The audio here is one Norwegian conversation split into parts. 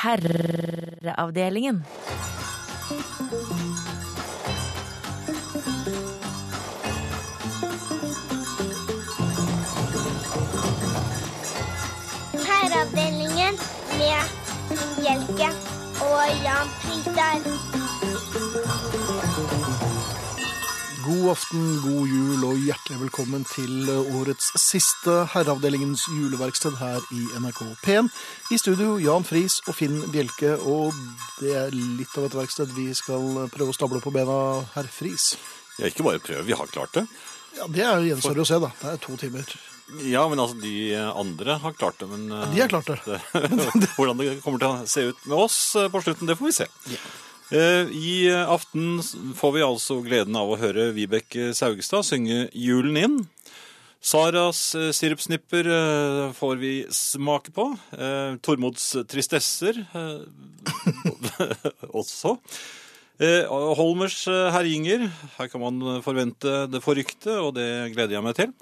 Herreavdelingen. Herreavdelingen med Hjelke og Jan Fritar. God aften, god jul og hjertelig velkommen til årets siste Herreavdelingens juleverksted her i NRK P1. I studio Jan Friis og Finn Bjelke, og det er litt av et verksted vi skal prøve å stable på bena, herr Friis. Ja, ikke bare prøve, vi har klart det. Ja, Det er jo For... å se, da. Det er to timer. Ja, men altså, de andre har klart det, men... ja, De har klart det. det hvordan det kommer til å se ut med oss eh, på slutten, det får vi se. Eh, I aften får vi altså gleden av å høre Vibeke Saugestad synge julen inn. Saras eh, sirupsnipper eh, får vi smake på. Eh, Tormods tristesser eh, også. Eh, Holmers eh, herjinger. Her kan man forvente det forrykte, og det gleder jeg meg til.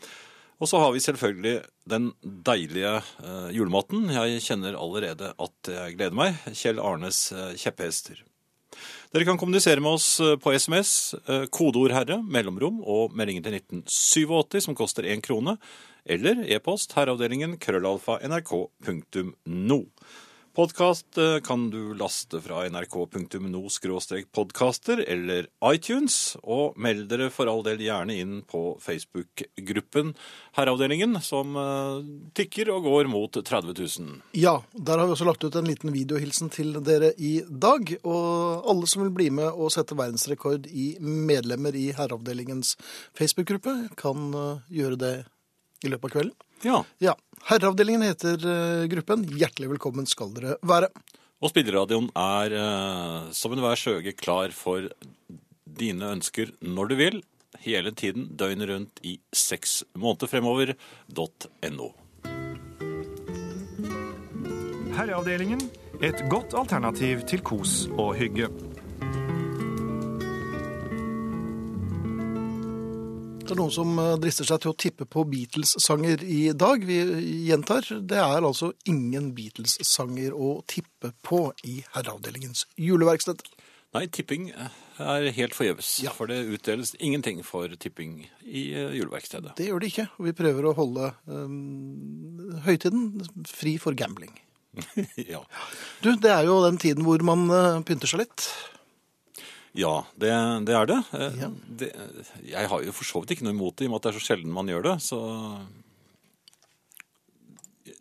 Og så har vi selvfølgelig den deilige eh, julematen. Jeg kjenner allerede at jeg gleder meg. Kjell Arnes eh, kjepphester. Dere kan kommunisere med oss eh, på SMS, eh, kodeord 'herre', mellomrom og meldingen til 1987 som koster én krone, eller e-post herreavdelingen krøllalfa nrk.no. Podkast kan du laste fra nrk.no-podkaster eller iTunes, og meld dere for all del gjerne inn på Facebook-gruppen Herreavdelingen, som eh, tikker og går mot 30 000. Ja, der har vi også lagt ut en liten videohilsen til dere i dag. Og alle som vil bli med og sette verdensrekord i medlemmer i Herreavdelingens Facebook-gruppe, kan eh, gjøre det i løpet av kvelden. Ja, Ja, Herreavdelingen heter eh, gruppen. Hjertelig velkommen skal dere være. Og spilleradioen er eh, som enhver skjøge klar for dine ønsker når du vil, hele tiden, døgnet rundt i seks måneder fremover. .no. Herreavdelingen et godt alternativ til kos og hygge. Det er noen som eh, drister seg til å tippe på Beatles-sanger i dag. Vi gjentar, det er altså ingen Beatles-sanger å tippe på i Herreavdelingens juleverksted. Nei, tipping er helt forgjeves, Ja. for det utdeles ingenting for tipping i eh, juleverkstedet. Det gjør det ikke, og vi prøver å holde um, høytiden fri for gambling. ja. Du, det er jo den tiden hvor man pynter seg litt. Ja, det, det er det. Eh, Ja. det. Jeg har jo for så vidt ikke noe imot det, i og med at det er så sjelden man gjør det. Så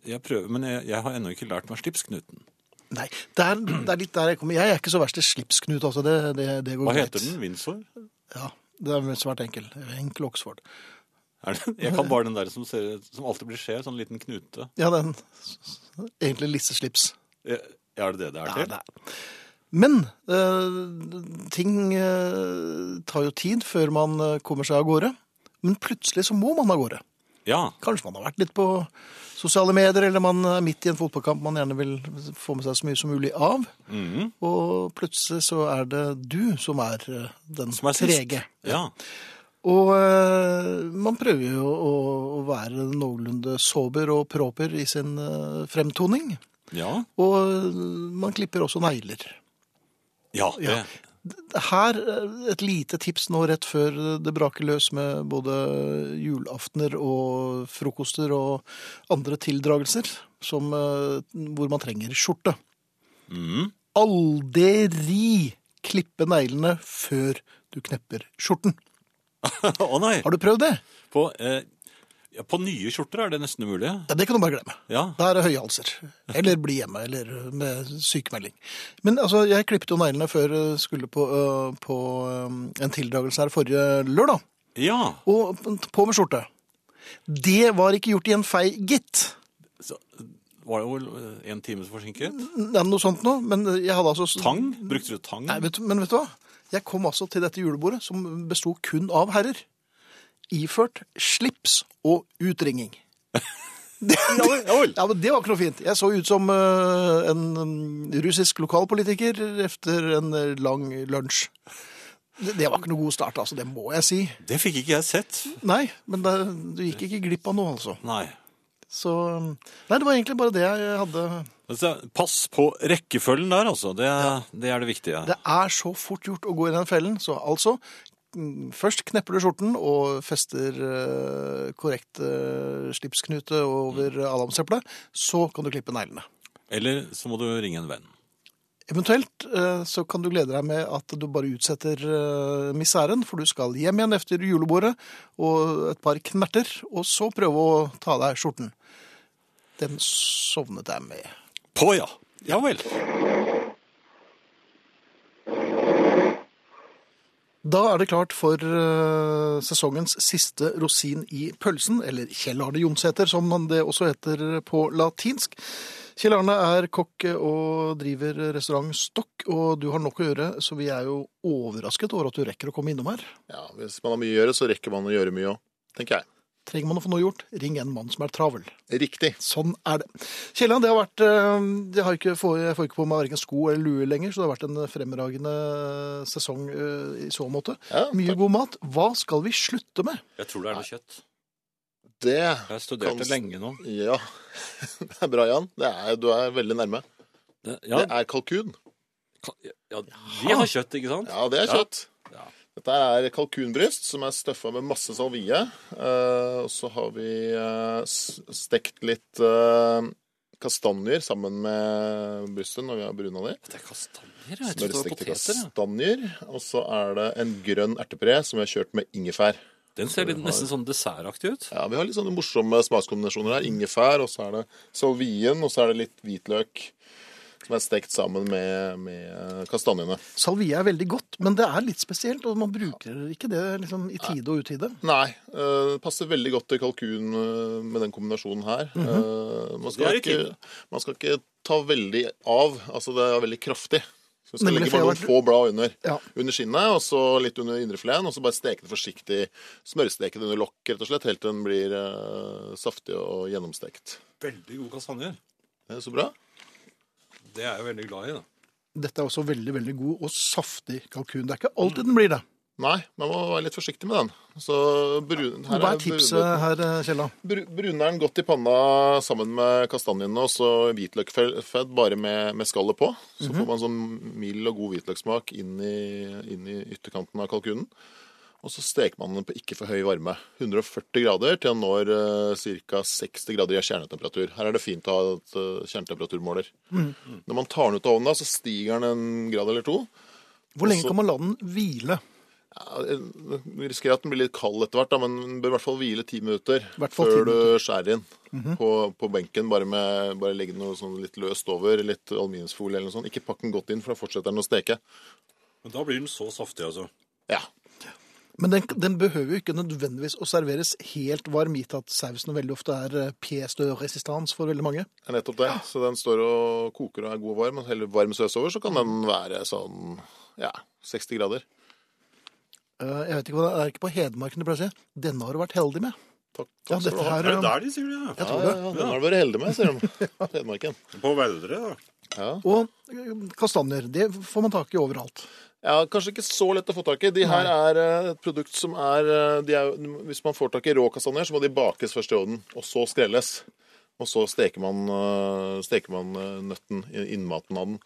jeg prøver, men jeg, jeg har ennå ikke lært meg slipsknuten. Nei, det er, det er litt der jeg kommer. Jeg er ikke så verst i slipsknut, altså. Det, det, det går Hva greit. heter den? Windsor? Ja, det er svært enkel. Enkel Oxford. Er det? Jeg kan bare den der som, ser, som alltid blir skjev, sånn liten knute. Ja, den egentlig lisseslips. Ja, Er det det det er Ja, det er. Men eh, ting eh, tar jo tid før man eh, kommer seg av gårde. Men plutselig så må man av gårde. Ja. Kanskje man har vært litt på sosiale medier, eller man er midt i en fotballkamp man gjerne vil få med seg så mye som mulig av. Mhm. Og plutselig så er det du som er den Som er trege. Ja. Og eh, man prøver jo å, å være noenlunde sober og proper i sin eh, fremtoning. Ja. Og man klipper også negler. Ja. Det. Her eh, et lite tips nå rett før det braker løs med både julaftener og frokoster og andre tildragelser, som, eh, hvor man trenger skjorte. Mm. Aldri klippe neglene før du knepper skjorten. Å nei! Har du prøvd det? På, eh, ja, på nye skjorter er det nesten umulig. Ja, det kan du bare glemme. Ja. Da er det høyhalser. Eller bli hjemme, eller med sykemelding. Men altså, jeg klippet jo neglene før jeg skulle på, øh, på øh, en tildragelse her forrige lørdag. Ja. Og på med skjorte. Det var ikke gjort i en fei, gitt. Så, var det eh, en times forsinket? Ja, noe sånt noe. Men jeg hadde altså Tang? Brukte du tang? Nei, vet du, men vet du hva? Jeg kom altså til dette julebordet, som besto kun av herrer. Iført slips og utringing. Det. Ja, men Det var ikke noe fint. Jeg så ut som eh, en russisk lokalpolitiker efter en eh, lang lunsj. Det, det var ikke noe god start, altså. Det må jeg si. Det fikk ikke jeg sett. Nei, men det, du gikk ikke glipp av noe, altså. Nei. Så Nei, det var egentlig bare det jeg hadde Altså, pass på rekkefølgen der, altså. Det, det er det viktige. Det er så fort gjort å gå i den fellen, så altså Først knepper du skjorten og fester eh, korrekt eh, slipsknute over adamseplet. Så kan du klippe neglene. Eller så må du ringe en venn. Eventuelt eh, så kan du glede deg med at du bare utsetter miseren, for du skal hjem igjen etter julebordet og et par knerter, og så prøve å ta av deg skjorten. Den sovnet jeg med. På, ja. Ja vel. Da er det klart for eh, sesongens siste rosin i pølsen, eller Kjell Arne Jonsæter, som det også heter på latinsk. Kjell Arne er kokk og driver restaurant Stokk, og du har nok å gjøre, så vi er jo overrasket over at du rekker å komme innom her. Ja, Hvis man har mye å gjøre, så rekker man å gjøre mye òg, tenker jeg. Trenger man å få noe gjort, ring en mann som er travel. Riktig. Sånn er det. Kielland, det har vært Jeg, det har ikke, Jeg får ikke på meg verken sko eller lue lenger, så det har vært en fremragende sesong eh, i så måte. Ja, Mye god mat. Hva skal vi slutte med? Jeg tror det er noe kjøtt. Det Jeg har studert det lenge nå. Ja. Det er bra, Jan. Det er, du er veldig nærme. Det, ja, Det er kalkun. ka- ja, de har kjøtt, ikke sant? Ja, det er kjøtt. Ja. Dette er kalkunbryst som er støffa med masse salvie. Eh, og så har vi eh, stekt litt eh, kastanjer sammen med brystet når vi har bruna de. Det er kastanjer. Jeg trodde det var poteter. kastanjer. Og så er det en grønn ertepuré som vi har kjørt med ingefær. Den ser litt, nesten sånn dessertaktig ut. Ja, Vi har litt sånne morsomme smakskombinasjoner her. Ingefær, og så er det salvien, og så er det litt hvitløk som er stekt sammen med, med kastanjene. Salvie er veldig godt, men det er litt spesielt, og man bruker ikke det liksom, i tide og utide. Nei, øh, det passer veldig godt til kalkun øh, med den kombinasjonen her. Mm -hmm. man, skal ikke, man skal ikke ta veldig av. Altså, det er veldig kraftig. Så du skal Nemlig, legge bare noen noen få blad under. Ja. Under skinnet, og så litt under indrefileten, og så bare steke det forsiktig. Smørsteke det under lokk, rett og slett, helt til den blir uh, saftig og gjennomstekt. Veldig gode kastanjer. Det er så bra. Det er jeg veldig glad i. da. Dette er også veldig veldig god og saftig kalkun. Det er ikke alltid den blir det. Nei, man må være litt forsiktig med den. Så brun, her Hva er tipset her, eh, Kjella? Bru- Bruner den godt i panna sammen med kastanjene og så hvitløkfett bare med, med skallet på. Så får man sånn mild og god hvitløkssmak inn i, inn i ytterkanten av kalkunen. Og så steker man den på ikke for høy varme. 140 grader til den når uh, ca. 60 grader i kjernetemperatur. Her er det fint å ha et eh, kjernetemperaturmåler. Når man tar den ut av ovnen, da, så stiger den en grad eller to. Hvor lenge så, kan man la den hvile? Ja, Vi risikerer at den blir litt kald etter hvert, da, men den bør i hvert fall hvile ti minutter før du skjærer inn på, på benken. Bare, med, bare legge noe sånn litt løst over, litt aluminiumsfolie eller noe sånt. Ikke pakk den godt inn, for da fortsetter den å steke. Men da blir den så saftig, altså. Ja. Men den, den behøver jo ikke nødvendigvis å serveres helt varm, gitt at sausen veldig ofte er eh, pièce de resistance for veldig mange. Det er nettopp det. Så den står og koker og er god og varm. Og heller varm saus over, så kan den være sånn ja, 60 grader. Eh, Jeg vet ikke hva det er ikke på Hedmarken du pleier å si. Denne har du vært heldig med. Takk, Ja, takk ja, dette her Er det der de sier det? Jeg Ja, tror ja, det. ja, den har du vært heldig med, sier de. Hedmarken. På Veldre, da. Ja. Og eh, kastanjer, det får man tak i overalt. Ja, Kanskje ikke så lett å få tak i. De her er eh, et produkt som er, eh, de er Hvis man får tak i rå kastanjer, så må de bakes først i ovnen, og så skrelles. Og så steker man, eh, steker man nøtten, innmaten av den.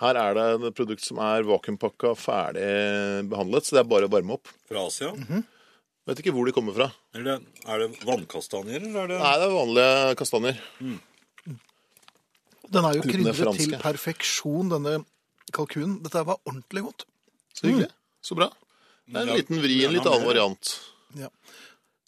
Her er det et produkt som er vakuumpakka, ferdig behandlet, så det er bare å varme opp. Fra Asia. Vet ikke hvor de kommer fra. Eller er det vannkastanjer, eller er det Nei, det er vanlige kastanjer. Den er jo krydret til perfeksjon, denne kalkunen. Dette var ordentlig godt. Så hyggelig. Så bra. Det er en liten vri, en litt annen variant. Ja.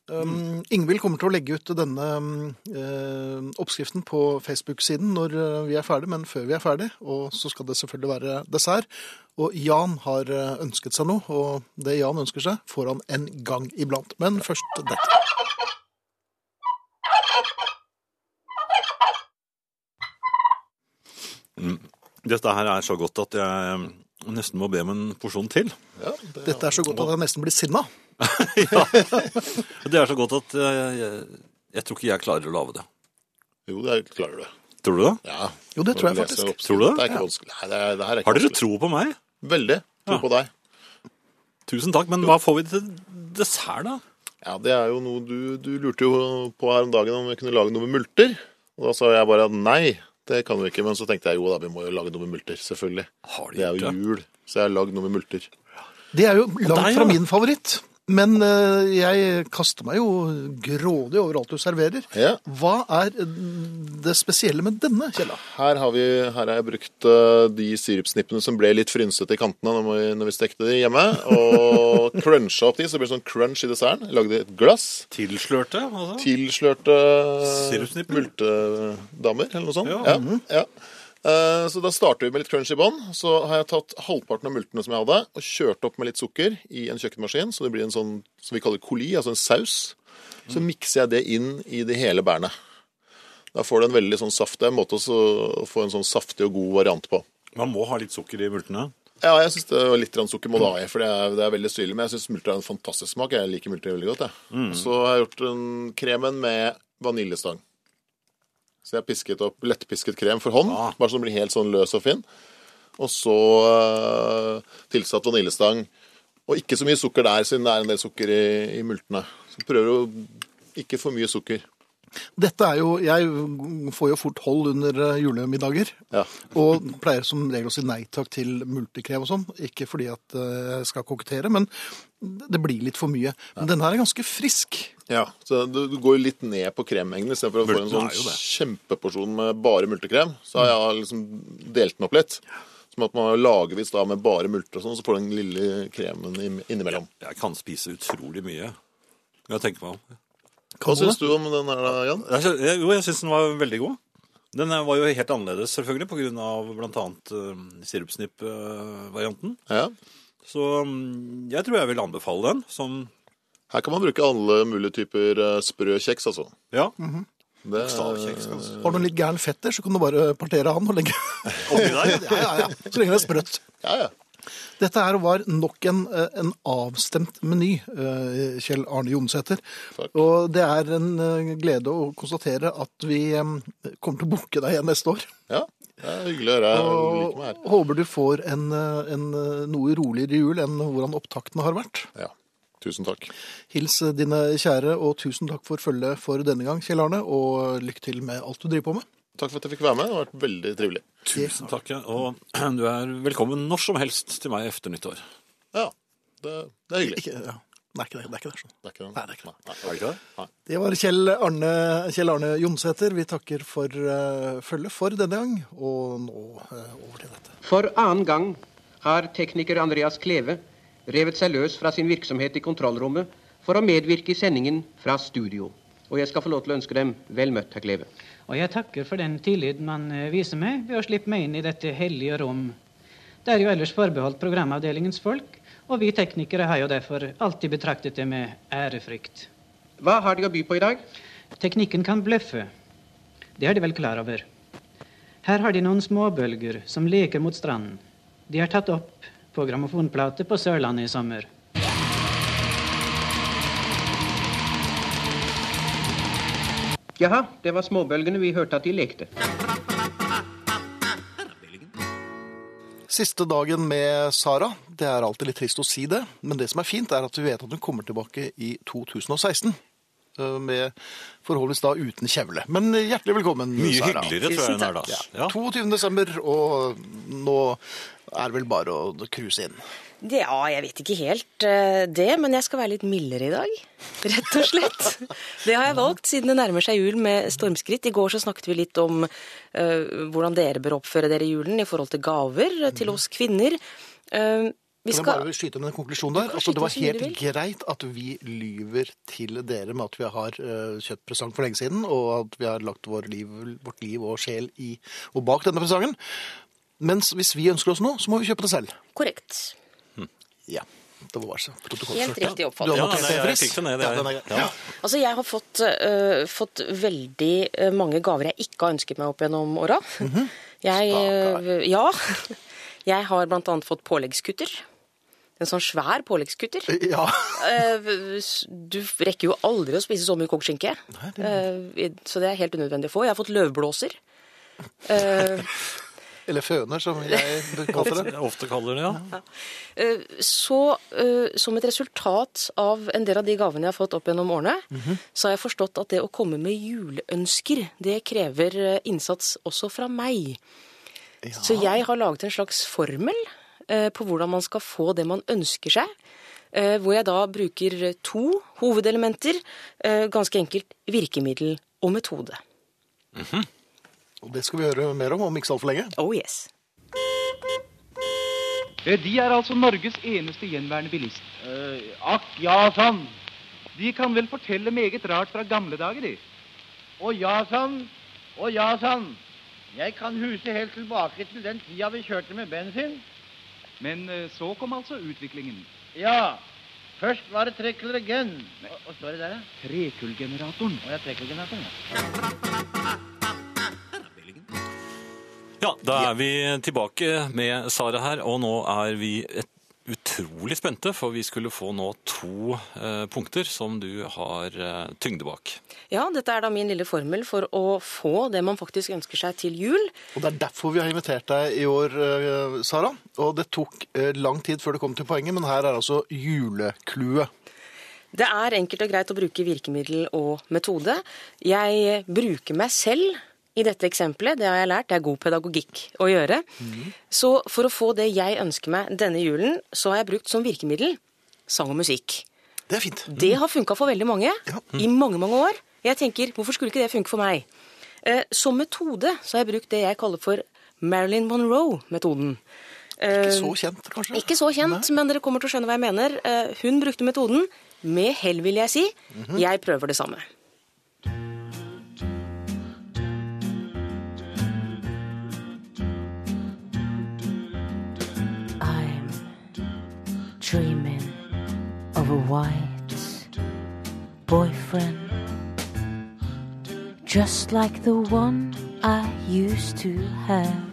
Um, Ingvild kommer til å legge ut denne um, eh, oppskriften på Facebook-siden når eh, vi er ferdig, men før vi er ferdig. Og så skal det selvfølgelig være dessert. Og Jan har eh, ønsket seg noe, og det Jan ønsker seg, får han en gang iblant. Men først dette. Dette her er så godt at jeg nesten må be om en porsjon til. Ja, det, Dette er så godt at jeg nesten blir sinna. Det er så godt at eh, jeg, jeg tror ikke jeg klarer å lage det. jo, det klarer du. Tror du det? Ja. Jo, det tror jeg faktisk. Tror du det? Det er ikke vanskelig. Nei, det, er, det her er ikke Har dere vanskelig. tro på meg? Veldig. Tro Ja. på deg. Tusen takk, men hva får vi til dessert, da? Ja, det er jo noe du, du lurte jo på her om dagen om vi kunne lage noe med multer. Og da sa jeg bare at nei, det kan vi ikke. Men så tenkte jeg jo da, vi må jo lage noe med multer. Selvfølgelig. Har de Det er jo det? jul, så jeg har lagd noe med multer. Det er jo langt deg, fra ja. min favoritt. Men eh, jeg kaster meg jo grådig over alt du serverer. Ja. Hva er det spesielle med denne, Kjella? Her har, vi, her har jeg brukt eh, de sirupsnippene som ble litt frynsete i kantene når vi, når vi stekte de hjemme, og cruncha opp de, så det ble sånn crunch i desserten. Jeg lagde et glass. Tilslørte? Altså. Tilslørte Sirupsnipper? multedamer, eller noe sånt. Ja. Ja, ja. Eh, Så da starter vi med litt crunch i bånn. Så har jeg tatt halvparten av multene som jeg hadde, og kjørt opp med litt sukker i en kjøkkenmaskin, så det blir en sånn som vi kaller coli, altså en saus. Så mikser jeg det inn i det hele bærene. Da får du en veldig sånn saftig en måte å få en sånn saftig og god variant på. Man må ha litt sukker i multene. Ja, jeg syns litt sukker må det ha i, for det er, det er veldig syrlig. Men jeg syns multer har en fantastisk smak. Jeg liker multer veldig godt. Jeg. Så har jeg gjort en kremen med vaniljestang. Så jeg har pisket opp lettpisket krem for hånd, Ah. bare så den blir helt sånn løs og fin. Og så uh, tilsatt vaniljestang. Og ikke så mye sukker der, siden det er en del sukker i, i multene. Så prøver å ikke for mye sukker. Dette er jo Jeg får jo fort hold under eh, julemiddager. Ja. Og pleier som regel å si nei takk til multikrem og sånn. Ikke fordi at eh, jeg skal kokettere, men det blir litt for mye. Men denne her er ganske frisk. Ja, så du, du går jo litt ned på kremmengden istedenfor å få en sånn kjempeporsjon med bare multekrem. Så har jeg liksom delt den opp litt. Som at man har lagervis da med bare multer og sånn, så får du den lille kremen innimellom. Jeg kan spise utrolig mye. Jeg tenker meg om. Hva syns du om den her, da, Jan? Jeg, jo, jeg syns den var veldig god. Den eh, var jo helt annerledes, selvfølgelig, pga. bl.a. Uh, sirupsnipp-varianten. Ja. Så mm, jeg tror jeg vil anbefale den som Her kan man bruke alle mulige typer eh, sprø kjeks, altså. Ja. Det, Stavkjeks, kanskje. Har du en litt gæren fetter, så kan du bare partere han og legge Oppi der. Ja, ja, ja. Så lenge det er sprøtt. Ja, ja. Dette her var nok en, eh, en avstemt meny, eh, Kjell Arne Jonsæter. Og det er en eh, glede å konstatere at vi kommer til å booke deg igjen neste år. ja. Det er hyggelig å høre. Jeg like. Og håper du får en, en noe roligere jul enn hvordan opptakten har vært. Ja. Tusen takk. Hils dine kjære, og tusen takk for følget for denne gang, Kjell Arne. Og lykke til med alt du driver på med. Takk for at jeg fikk være med. Det har vært veldig trivelig. Tusen takk. Og du er velkommen når som helst til meg efter nyttår. Ja, det, det er hyggelig. Ikke, ja. Det er ikke det. det, er ikke det sånn. Det er ikke det. Nei, det er ikke det. Nei, Er ikke det? Nei. Det var Kjell Arne, Kjell Arne Jonsæter. Vi takker for uh, følget for denne gang, og nå uh, over til dette. For annen gang har tekniker Andreas Kleve revet seg løs fra sin virksomhet i kontrollrommet for å medvirke i sendingen fra studio. Og jeg skal få lov til å ønske dem vel møtt, herr Kleve. Og jeg takker for den tillit man eh, viser meg ved å slippe meg inn i dette hellige rom. Det er jo ellers forbeholdt programavdelingens folk, og vi teknikere har jo derfor alltid betraktet det med ærefrykt. Hva har de å by på i dag? Teknikken kan bløffe. Det er de vel klar over. Her har de noen småbølger som leker mot stranden. De har tatt opp på grammofonplate på Sørlandet i sommer. Jaha, det var småbølgene vi hørte at de lekte. Siste dagen med Sara. Det er alltid litt trist å si det, men det som er fint, er at vi vet at hun kommer tilbake i 2016. eh, Med forholdsvis da uten kjevle. Men hjertelig velkommen, Mye Sara. hyggeligere, tror jeg hun er da. Ja. Ja. 22. desember, og nå er det vel bare å cruise inn. Ja, jeg vet ikke helt eh, det, men jeg skal være litt mildere i dag. Rett og slett. Det har jeg valgt siden det nærmer seg jul med stormskritt. I går så snakket vi litt om uh, hvordan dere bør oppføre dere i julen i forhold til gaver til oss kvinner. Uh, vi Kan jeg skal... bare skyte med en konklusjon der? Altså, det var helt greit at vi lyver til dere med at vi har kjøpt presang for lenge siden, og at vi har lagt vår liv, vårt liv og sjel i og bak denne presangen. Mens hvis vi ønsker oss noe, så må vi kjøpe det selv. Korrekt. Ja. Det var så. Helt protokollført. riktig oppfattet. Ja, nei, jeg fikk det ned, Det er. Ja. Altså, jeg har fått, uh, fått veldig eh, mange gaver jeg ikke har ønsket meg opp gjennom åra. Jeg uh, Ja. Jeg har annet fått påleggskutter. En sånn svær påleggskutter. Ja. Eh, Du rekker jo aldri å spise så mye kokt skinke. Eh, Så det er helt unødvendig å få. Jeg har fått løvblåser. Eh, Eller føner, som jeg kaller det. Ofte kaller det, ja. ja. Så eh, som et resultat av en del av de gavene jeg har fått opp gjennom årene, så har jeg forstått at det å komme med juleønsker, det krever eh, innsats også fra meg. Så jeg har laget en slags formel eh, på hvordan man skal få det man ønsker seg. eh, Hvor jeg da bruker to hovedelementer. eh, Ganske enkelt virkemiddel og metode. Og det skal vi høre mer om om ikke så altfor lenge. Oh yes. Eh, De er altså Norges eneste gjenværende bilist. akk, ja sann. De kan vel fortelle meget rart fra gamle dager, de. Å ja sann, å ja sann. Jeg kan huse helt tilbake til den tida vi kjørte med bensin. Men eh, så kom altså utviklingen. Ja, først var det trekkelregen. Hva hva står det der, da? Trekullgeneratoren. Å ja, trekkelgeneratoren. ja. Ja, da er vi tilbake med Sara her, og nå er vi et, utrolig spente, for vi skulle få nå to eh, punkter som du har eh, tyngde bak. Ja, dette er da min lille formel for å få det man faktisk ønsker seg til jul. Og Det er derfor vi har invitert deg i år, eh, Sara. Og det tok eh, lang tid før det kom til poenget, men her er altså julekluet. Det er enkelt og greit å bruke virkemiddel og metode. Jeg bruker meg selv i dette eksempelet. Det har jeg lært. Det er god pedagogikk å gjøre. Så for å få det jeg ønsker meg denne julen, så har jeg brukt som virkemiddel sang og musikk. Det er fint. Det har funka for veldig mange i mange, mange år. Jeg tenker, hvorfor skulle ikke det funke for meg? Eh, som metode så har jeg brukt det jeg kaller for Marilyn Monroe-metoden. Ikke Eh, så kjent, kanskje? ikke så kjent, men dere kommer til å skjønne hva jeg mener. Eh, Hun brukte metoden. Med hell, vil jeg si. Jeg prøver det samme. Of a white boyfriend, just like the one I used to have.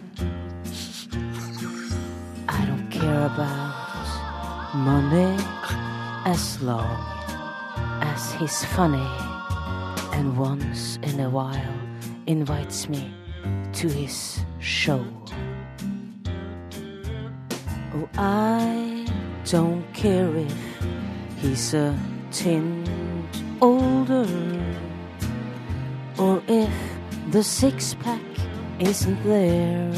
I don't care about money as long as he's funny and once in a while invites me to his show. Oh, I don't care if he's a tinge older. Or if the six pack isn't there.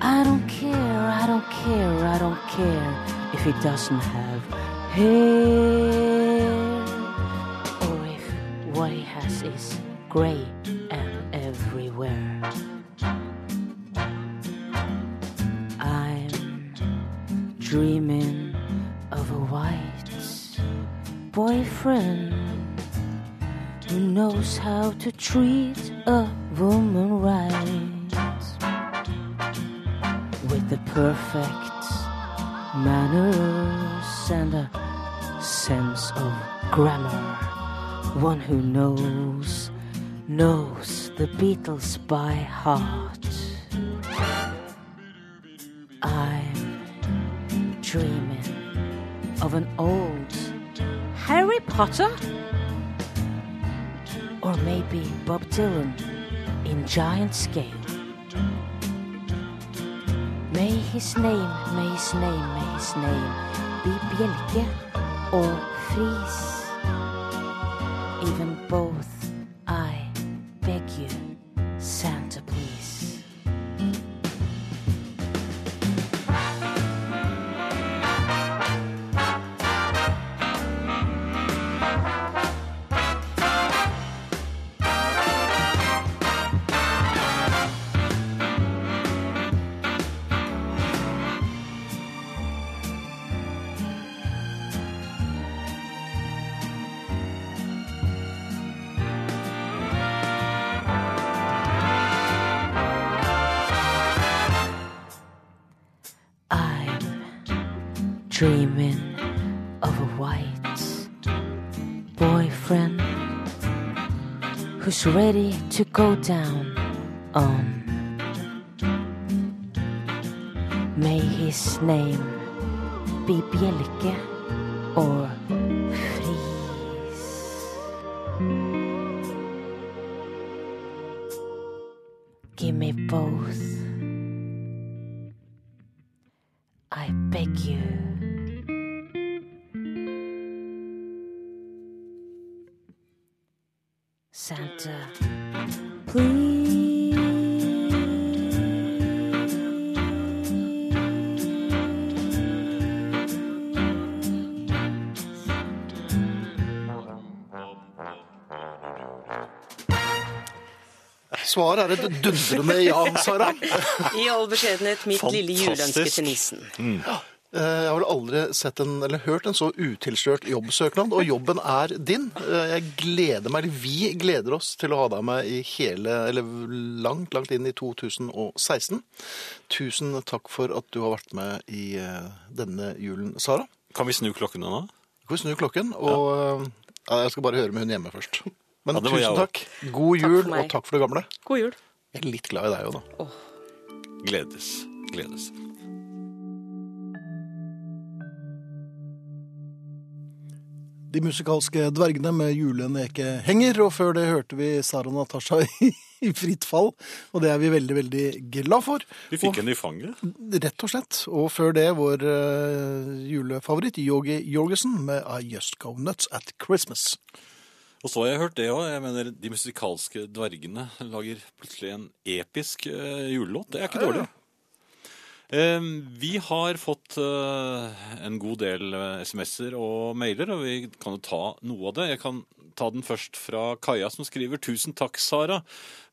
I don't care, I don't care, I don't care if he doesn't have hair. Or if what he has is gray who knows, knows the Beatles by heart. I'm dreaming of an old Harry Potter? Or maybe Bob Dylan in giant scale. May his name, may his name, may his name be Bjelke or Fris. Even both, dreaming of a white boyfriend who's ready to go down on. May his name be Bjelke or Svaret er et dundrende ja, Sara. I all beskjedenhet mitt lille juleønske til nissen. Mm. Jeg har vel aldri sett en, eller hørt en så utilslørt jobbsøknad, og jobben er din. Eh, Jeg gleder meg, eller vi gleder oss til å ha deg med i hele, eller langt, langt inn i 2016. Tusen takk for at du har vært med i eh, denne julen, Sara. Kan vi snu klokken nå? Kan vi snu klokken, og eh, ja, jeg skal bare høre med hun hjemme først. Men Ja, tusen takk. God jul, takk og takk for det gamle. God jul. Jeg er litt glad i deg òg, da. Gledes. Gledes. De musikalske dvergene med juleneke henger, og før det hørte vi Sara Natasha i, i fritt fall, og det er vi veldig, veldig glad for. Vi fikk henne i fanget. Rett og slett. Og før det vår eh, julefavoritt, Yogi Jorgensen med I Just Go Nuts at Christmas. Og så har jeg hørt det òg. Jeg mener, de musikalske dvergene lager plutselig en episk uh, julelåt. Det er ikke dårlig. Vi har fått eh, en god del eh, SMS-er og mailer, og vi kan jo ta noe av det. Jeg kan ta den først fra Kaja, som skriver 'Tusen takk, Sara'.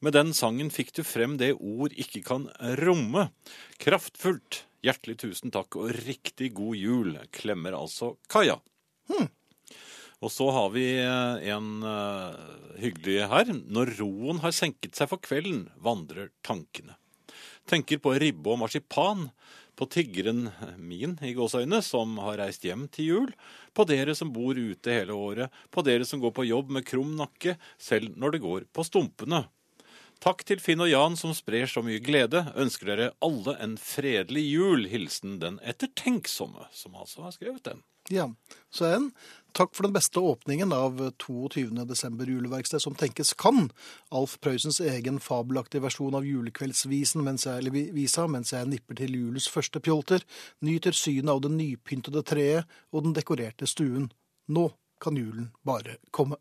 Med den sangen fikk du frem det ord ikke kan romme. Kraftfullt. Hjertelig tusen takk og riktig god jul. Klemmer altså Kaja. Og så har vi eh, en eh, hyggelig her. Når roen har senket seg for kvelden, vandrer tankene. Tenker på ribbe og marsipan, på tiggeren min i gåseøyne, som har reist hjem til jul, på dere som bor ute hele året, på dere som går på jobb med krum nakke, selv når det går på stumpene. Takk til Finn og Jan som sprer så mye glede. Ønsker dere alle en fredelig jul. Hilsen den ettertenksomme, som altså har skrevet den. Ja, så en takk for den beste åpningen av 22. desember juleverksted som tenkes kan. Alf Prøysens egen fabelaktige versjon av julekveldsvisen mens jeg, eller visa mens jeg nipper til julens første pjolter, nyter synet av det nypyntede treet og den dekorerte stuen. Nå kan julen bare komme.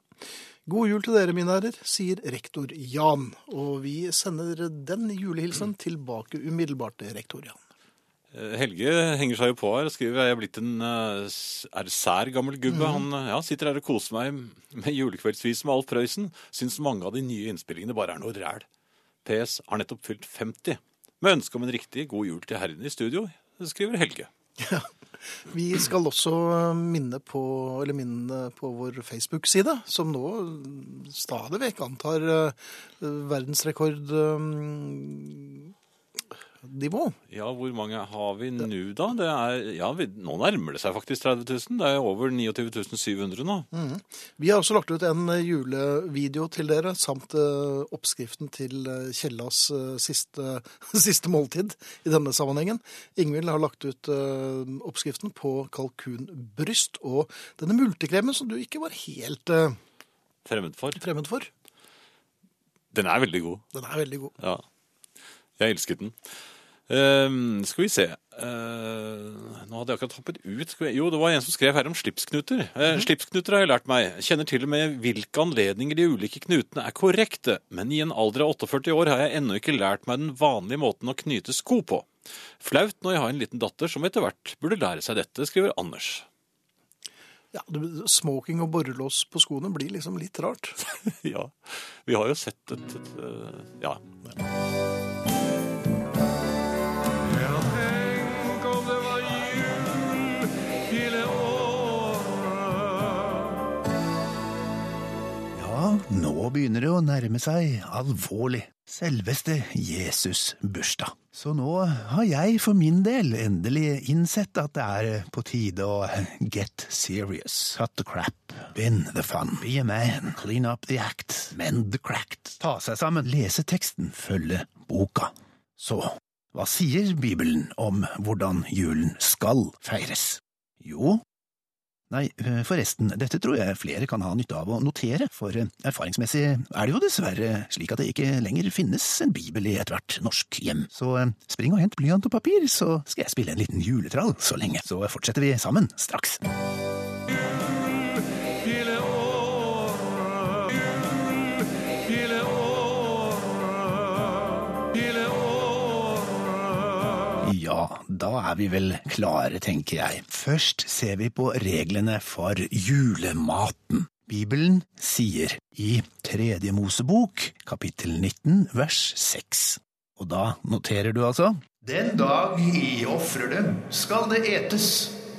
God jul til dere, mine herrer, sier rektor Jan. Og vi sender den julehilsen tilbake umiddelbart rektor Jan. Eh, Helge henger seg jo på her og skriver jeg er blitt en eh, er sær gammel gubbe. Mm. Han eh, ja, sitter her og koser meg med julekveldsvis med Alf Prøysen. Syns mange av de nye innspillingene bare er noe ræl. PS har nettopp fylt 50. Med ønske om en riktig god jul til herrene i studio, skriver Helge. Vi skal også minne på, eller minne på vår Facebook-side, som nå stadig vekk antar verdensrekord nivå. Ja, hvor mange har vi nå, da? Det er, ja, vi, Nå nærmer det seg faktisk 30 000. Det er over 29 700 nå. Mm. Vi har også lagt ut en eh, julevideo til dere, samt eh, oppskriften til eh, Kjellas siste, siste måltid i denne sammenhengen. Ingvild har lagt ut oppskriften på kalkunbryst og denne multekremen som du ikke var helt Fremmed for. fremmed for. Den er veldig god. Den er veldig god. Ja. Jeg elsket den. Ehm, skal vi se uh, Nå hadde jeg akkurat hoppet ut. Jo, det var en som skrev her om slipsknuter. Eh, Slipsknuter har jeg lært meg. Kjenner til og med hvilke anledninger de ulike knutene er korrekte. Men i en alder av 48 år har jeg ennå ikke lært meg den vanlige måten å knyte sko på. Flaut når jeg har en liten datter som etter hvert burde lære seg dette, skriver Anders. Ja, Smoking og borrelås på skoene blir liksom litt rart. ja. Vi har jo sett et, et et Ja. Nå begynner det å nærme seg alvorlig. Selveste Jesus bursdag. Så nå har jeg for min del endelig innsett at det er på tide å get serious. Cut the crap. Bin the fun. Be a man. Clean up the act. Mend the cracked. Ta seg sammen. Lese teksten. Følge boka. Så, hva sier Bibelen om hvordan julen skal feires? Jo, Nei, eh, forresten, dette tror jeg flere kan ha nytte av å notere, for eh, erfaringsmessig er det jo dessverre slik at det ikke lenger finnes en bibel i ethvert norsk hjem. Så eh, spring og hent blyant og papir, så skal jeg spille en liten juletrall så lenge. Så fortsetter vi sammen straks. Da er vi vel klare, tenker jeg. Først ser vi på reglene for julematen. Bibelen sier i Tredje Mosebok, kapittel 19, vers 6. Og da noterer du altså? Den dag I ofrer dem, skal det etes,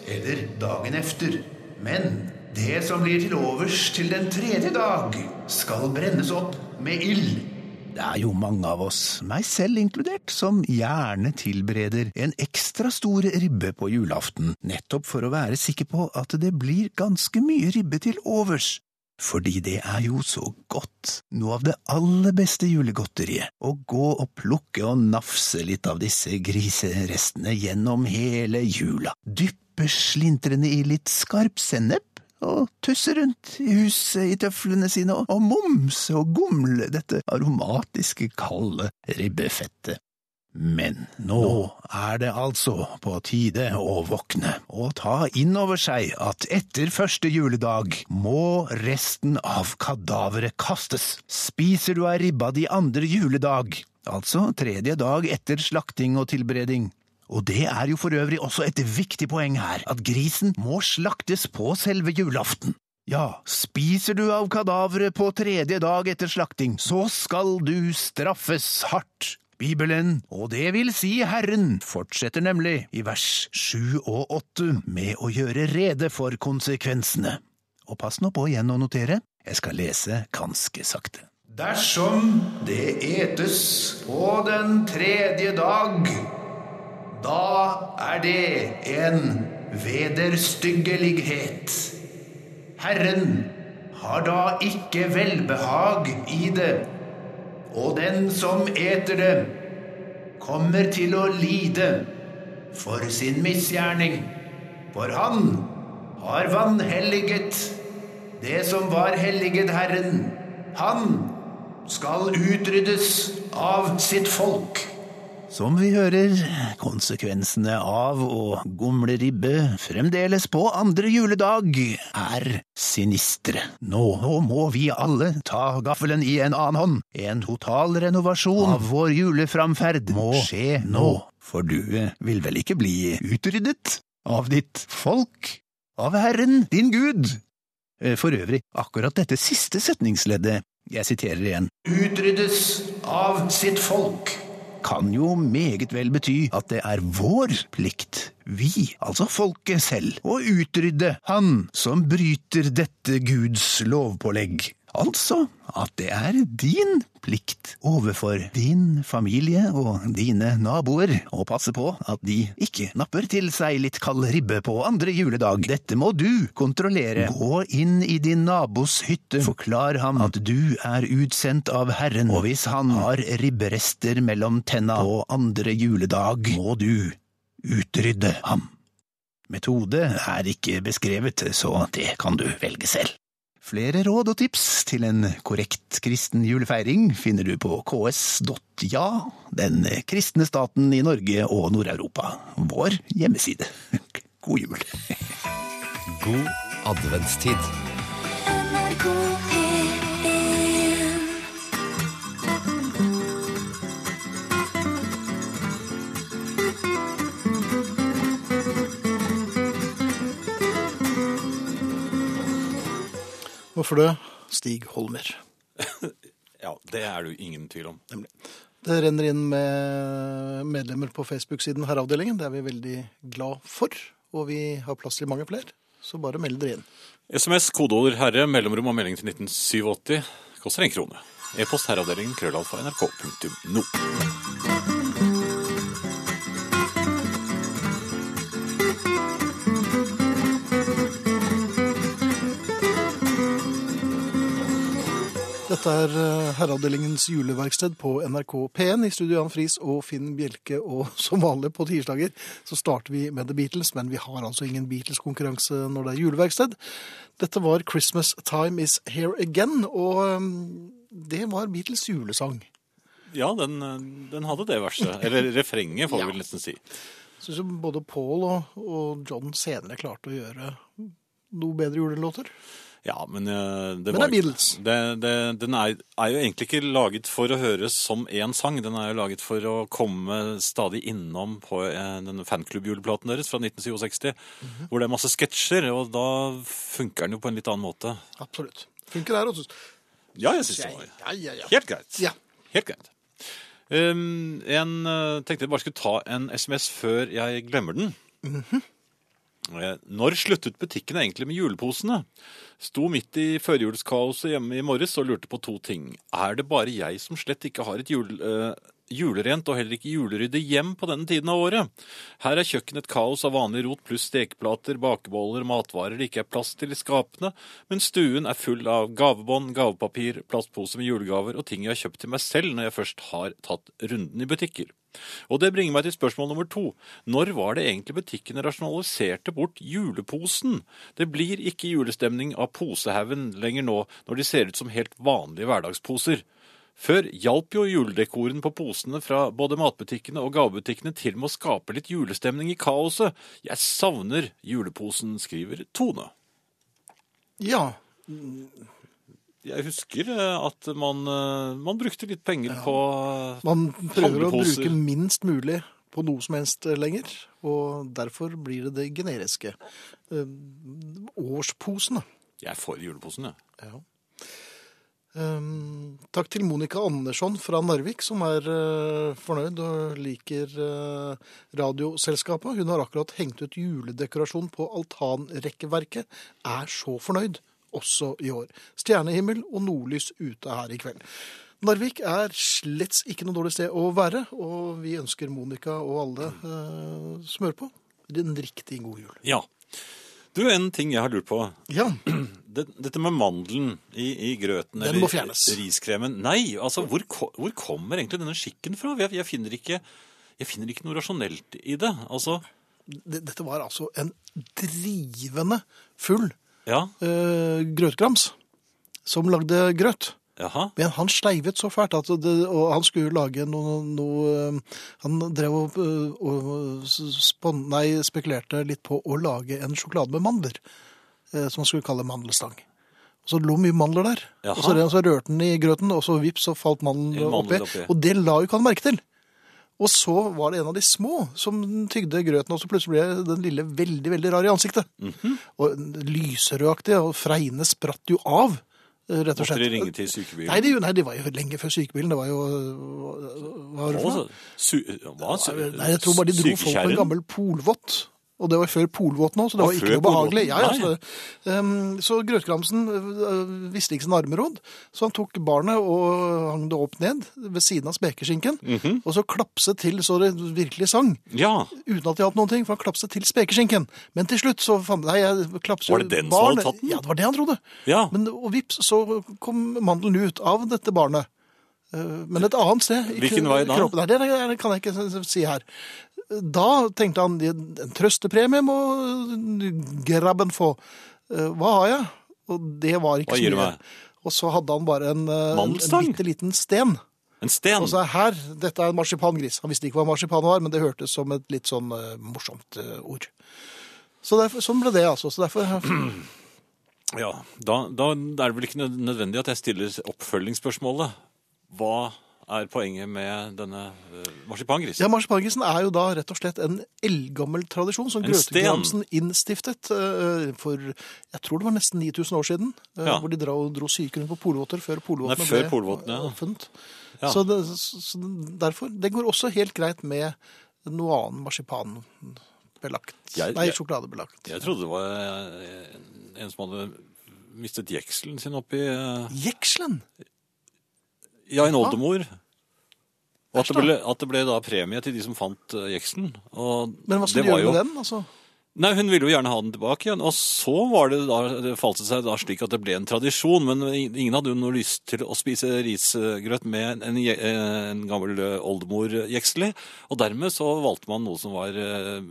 eller dagen efter. Men det som blir til overs til den tredje dag, skal brennes opp med ild. Det er jo mange av oss, meg selv inkludert, som gjerne tilbereder en ekstra stor ribbe på julaften, nettopp for å være sikker på at det blir ganske mye ribbe til overs. Fordi det er jo så godt, noe av det aller beste julegodteriet, å gå og plukke og nafse litt av disse griserestene gjennom hele jula, dyppe slintrende i litt skarp sennep, og tusse rundt i huset i tøflene sine og, mumse og gomle dette aromatiske, kalde ribbefettet. Men nå er det altså på tide å våkne og ta inn over seg at etter første juledag må resten av kadaveret kastes. Spiser du ei ribba de andre juledag, altså tredje dag etter slakting og tilbereding, og det er jo for øvrig også et viktig poeng her, at grisen må slaktes på selve julaften. Ja, spiser du av kadaveret på tredje dag etter slakting, så skal du straffes hardt. Bibelen, og det vil si Herren, fortsetter nemlig i vers sju og åtte med å gjøre rede for konsekvensene. Og pass nå på igjen å notere, jeg skal lese ganske sakte. Dersom det etes på den tredje dag, da er det en vederstyggelighet. Herren har da ikke velbehag i det, og den som eter det, kommer til å lide for sin misgjerning, for han har vanhelliget det som var helliget Herren. Han skal utryddes av sitt folk. Som vi hører, konsekvensene av å gomle ribbe fremdeles på andre juledag er sinistre. Nå må vi alle ta gaffelen i en annen hånd. En total renovasjon av vår juleframferd må skje nå. For du vil vel ikke bli utryddet av ditt folk? Av Herren, din Gud? Eh, For øvrig, akkurat dette siste setningsleddet, jeg siterer igjen, utryddes av sitt folk kan jo meget vel bety at det er vår plikt, vi, altså folket selv, å utrydde han som bryter dette Guds lovpålegg. Altså at det er din plikt overfor din familie og dine naboer å passe på at de ikke napper til seg litt kald ribbe på andre juledag. Dette må du kontrollere. Gå inn i din nabos hytte, forklar ham at du er utsendt av Herren, og hvis han har ribberester mellom tenna på andre juledag, må du utrydde ham. Metode er ikke beskrevet, så det kan du velge selv. Flere råd og tips til en korrekt kristen julefeiring finner du på ks.ja, den kristne staten i Norge og Nord-Europa, vår hjemmeside. God jul! God adventstid. Hvorfor det? Stig Holmer. Ja, det er det jo ingen tvil om. Nemlig. Det renner inn med medlemmer på Facebook-siden Herreavdelingen. Det er vi veldig glad for. Og vi har plass til mange flere, så bare meld dere inn. SMS, kodeord 'herre', mellomrom og melding til 1987 koster en krone. E-post herreavdelingen krøllalfa nrk.no. Dette er eh, Herreavdelingens juleverksted på NRK P1 i studio Jan Friis og Finn Bjelke. Og som vanlig på tirsdager så starter vi med The Beatles, men vi har altså ingen Beatles-konkurranse når det er juleverksted. Dette var Christmas Time Is Here Again, og eh, det var Beatles julesang. Ja, den, den hadde det verset. Eller refrenget, får vi vel nesten si. Syns både Paul og, og John senere klarte å gjøre noe bedre julelåter. Ja, men eh, det Men det var er Beatles. Det, det, den er, er jo egentlig ikke laget for å høres som én sang. Den er jo laget for å komme stadig innom på eh, denne fanklubbjuleplaten deres fra 1967, Mhm. hvor det er masse sketsjer, og da funker den jo på en litt annen måte. Absolutt. Funker her også. Ja, jeg syns det var Ja, ja, ja. helt greit. Ja. Helt greit. Um, en eh, tenkte jeg bare skulle ta en SMS før jeg glemmer den. Mhm. Eh, Når sluttet butikkene egentlig med juleposene? Sto midt i førjulskaoset hjemme i morges og lurte på to ting. Er det bare jeg som slett ikke har et jul, eh, julerent og heller ikke juleryddig hjem på denne tiden av året? Her er kjøkkenet et kaos av vanlig rot pluss stekeplater, bakeboller, matvarer det ikke er plass til i skapene, men stuen er full av gavebånd, gavepapir, plastposer med julegaver og ting jeg har kjøpt til meg selv når jeg først har tatt runden i butikker. Og det bringer meg til spørsmål nummer to. Når var det egentlig butikkene rasjonaliserte bort juleposen? Det blir ikke julestemning av posehaugen lenger nå, når de ser ut som helt vanlige hverdagsposer. Før hjalp jo juledekoren på posene fra både matbutikkene og gavebutikkene til med å skape litt julestemning i kaoset. Jeg savner juleposen, skriver Tone. Ja. Jeg husker eh, at man, eh, man brukte litt penger på handleposer. Man prøver å bruke minst mulig på noe som helst lenger, og derfor blir det det generiske. Eh, Årsposene. Jeg får juleposen, jeg. Ja. Um, takk til Monica Andersson fra Narvik, som er uh, fornøyd og liker uh, Radioselskapet. Hun har akkurat hengt ut juledekorasjon på altanrekkeverket. Er så fornøyd, også i år. Stjernehimmel og nordlys ute her i kveld. Narvik er slett ikke noe dårlig sted å være, og vi ønsker Monica og alle eh, som hører på, en riktig god jul. Ja. Du, en ting jeg har lurt på. Ja. Dette med mandelen i, i grøten Den må fjernes. riskremen. Nei, altså, hvor, hvor kommer egentlig denne skikken fra? Jeg, jeg, finner ikke, jeg finner ikke noe rasjonelt i det. Altså, Dette var altså en drivende full ja, eh, grøtgrams som lagde grøt. jaha. Men han sleivet så fælt at det, og han skulle lage noe, noe eh, Han drev og, eh, og spon, nei, spekulerte litt på å lage en sjokolade med mandler. eh, Som han skulle kalle mandelstang. Og så lå mye mandler der. Jaha. Og så, så rørte han i grøten, og så vips, så falt mandelen oppi. oppi. Og det la jo ikke han merke til. Og så var det en av de små som tygde grøten, og så plutselig ble den lille veldig, veldig rar i ansiktet. Mhm. Og lyserødaktig, og freiene spratt jo av, eh, rett og Måtte de ringe til sykebilen? Nei, de, nei, de var jo lenge før sykebilen. Det var jo Hva var det for noe? hva, Nei, jeg tror bare de dro folk på en gammel polvott. Og det var før Polvåten nå, så det var ikke noe behagelig. Ja, ja, så, um, så Grøtkramsen øh, visste ikke sin armeråd, så han tok barnet og hang det opp ned ved siden av spekeskinken, Mhm. og så klapset til så det virkelig sang. Ja, Uten at de hadde noen ting, for han klapset til spekeskinken. Men til slutt så fant Nei, jeg klapset Var det den som hadde tatt den? Ja, det var det han trodde. ja. Men, og vips, så kom mandelen ut av dette barnet. Eh, Men et annet sted. Hvilken vei da? Kroppen. Nei, det kan jeg ikke si her. Da tenkte han en trøstepremie må grabben få. Eh, Hva har jeg? Og det var ikke Hva så gir du mye. meg? Og så hadde han bare en, eh, en, en bitte liten sten. En sten? Og så er her, dette er en marsipangris. Han visste ikke hva marsipan var, men det hørtes som et litt sånn uh, morsomt uh, ord. Så derfor, sånn ble det, altså. Så derfor Ja, da, da er det vel ikke nødvendig at jeg stiller oppfølgingsspørsmålet. Hva er poenget med denne uh, marsipangrisen? Ja, Marsipangrisen er jo da rett og slett en eldgammel tradisjon som En. Grøtegramsen innstiftet eh, for jeg tror det var nesten 9000 år siden. eh, Ja. Hvor de dro, dro syke rundt på polvotter før polvottene ble ja. eh, funnet. Ja. Så, det, så derfor, det går også helt greit med noe annet marsipanbelagt. Jeg- Nei, sjokoladebelagt. Jeg trodde det var eh, en som hadde mistet jekselen sin oppi eh, Jekselen? Ja, en oldemor. Og at det, ble, at det ble da premie til de som fant uh, jeksen. Men hva skulle de gjøre jo... med den? altså? Nei, hun ville jo gjerne ha den tilbake igjen. Og så var det da, det falt det seg da slik at det ble en tradisjon. Men ingen hadde jo noe lyst til å spise risgrøt med en, en gammel eh, oldemor jekselig. Og dermed så valgte man noe som var uh,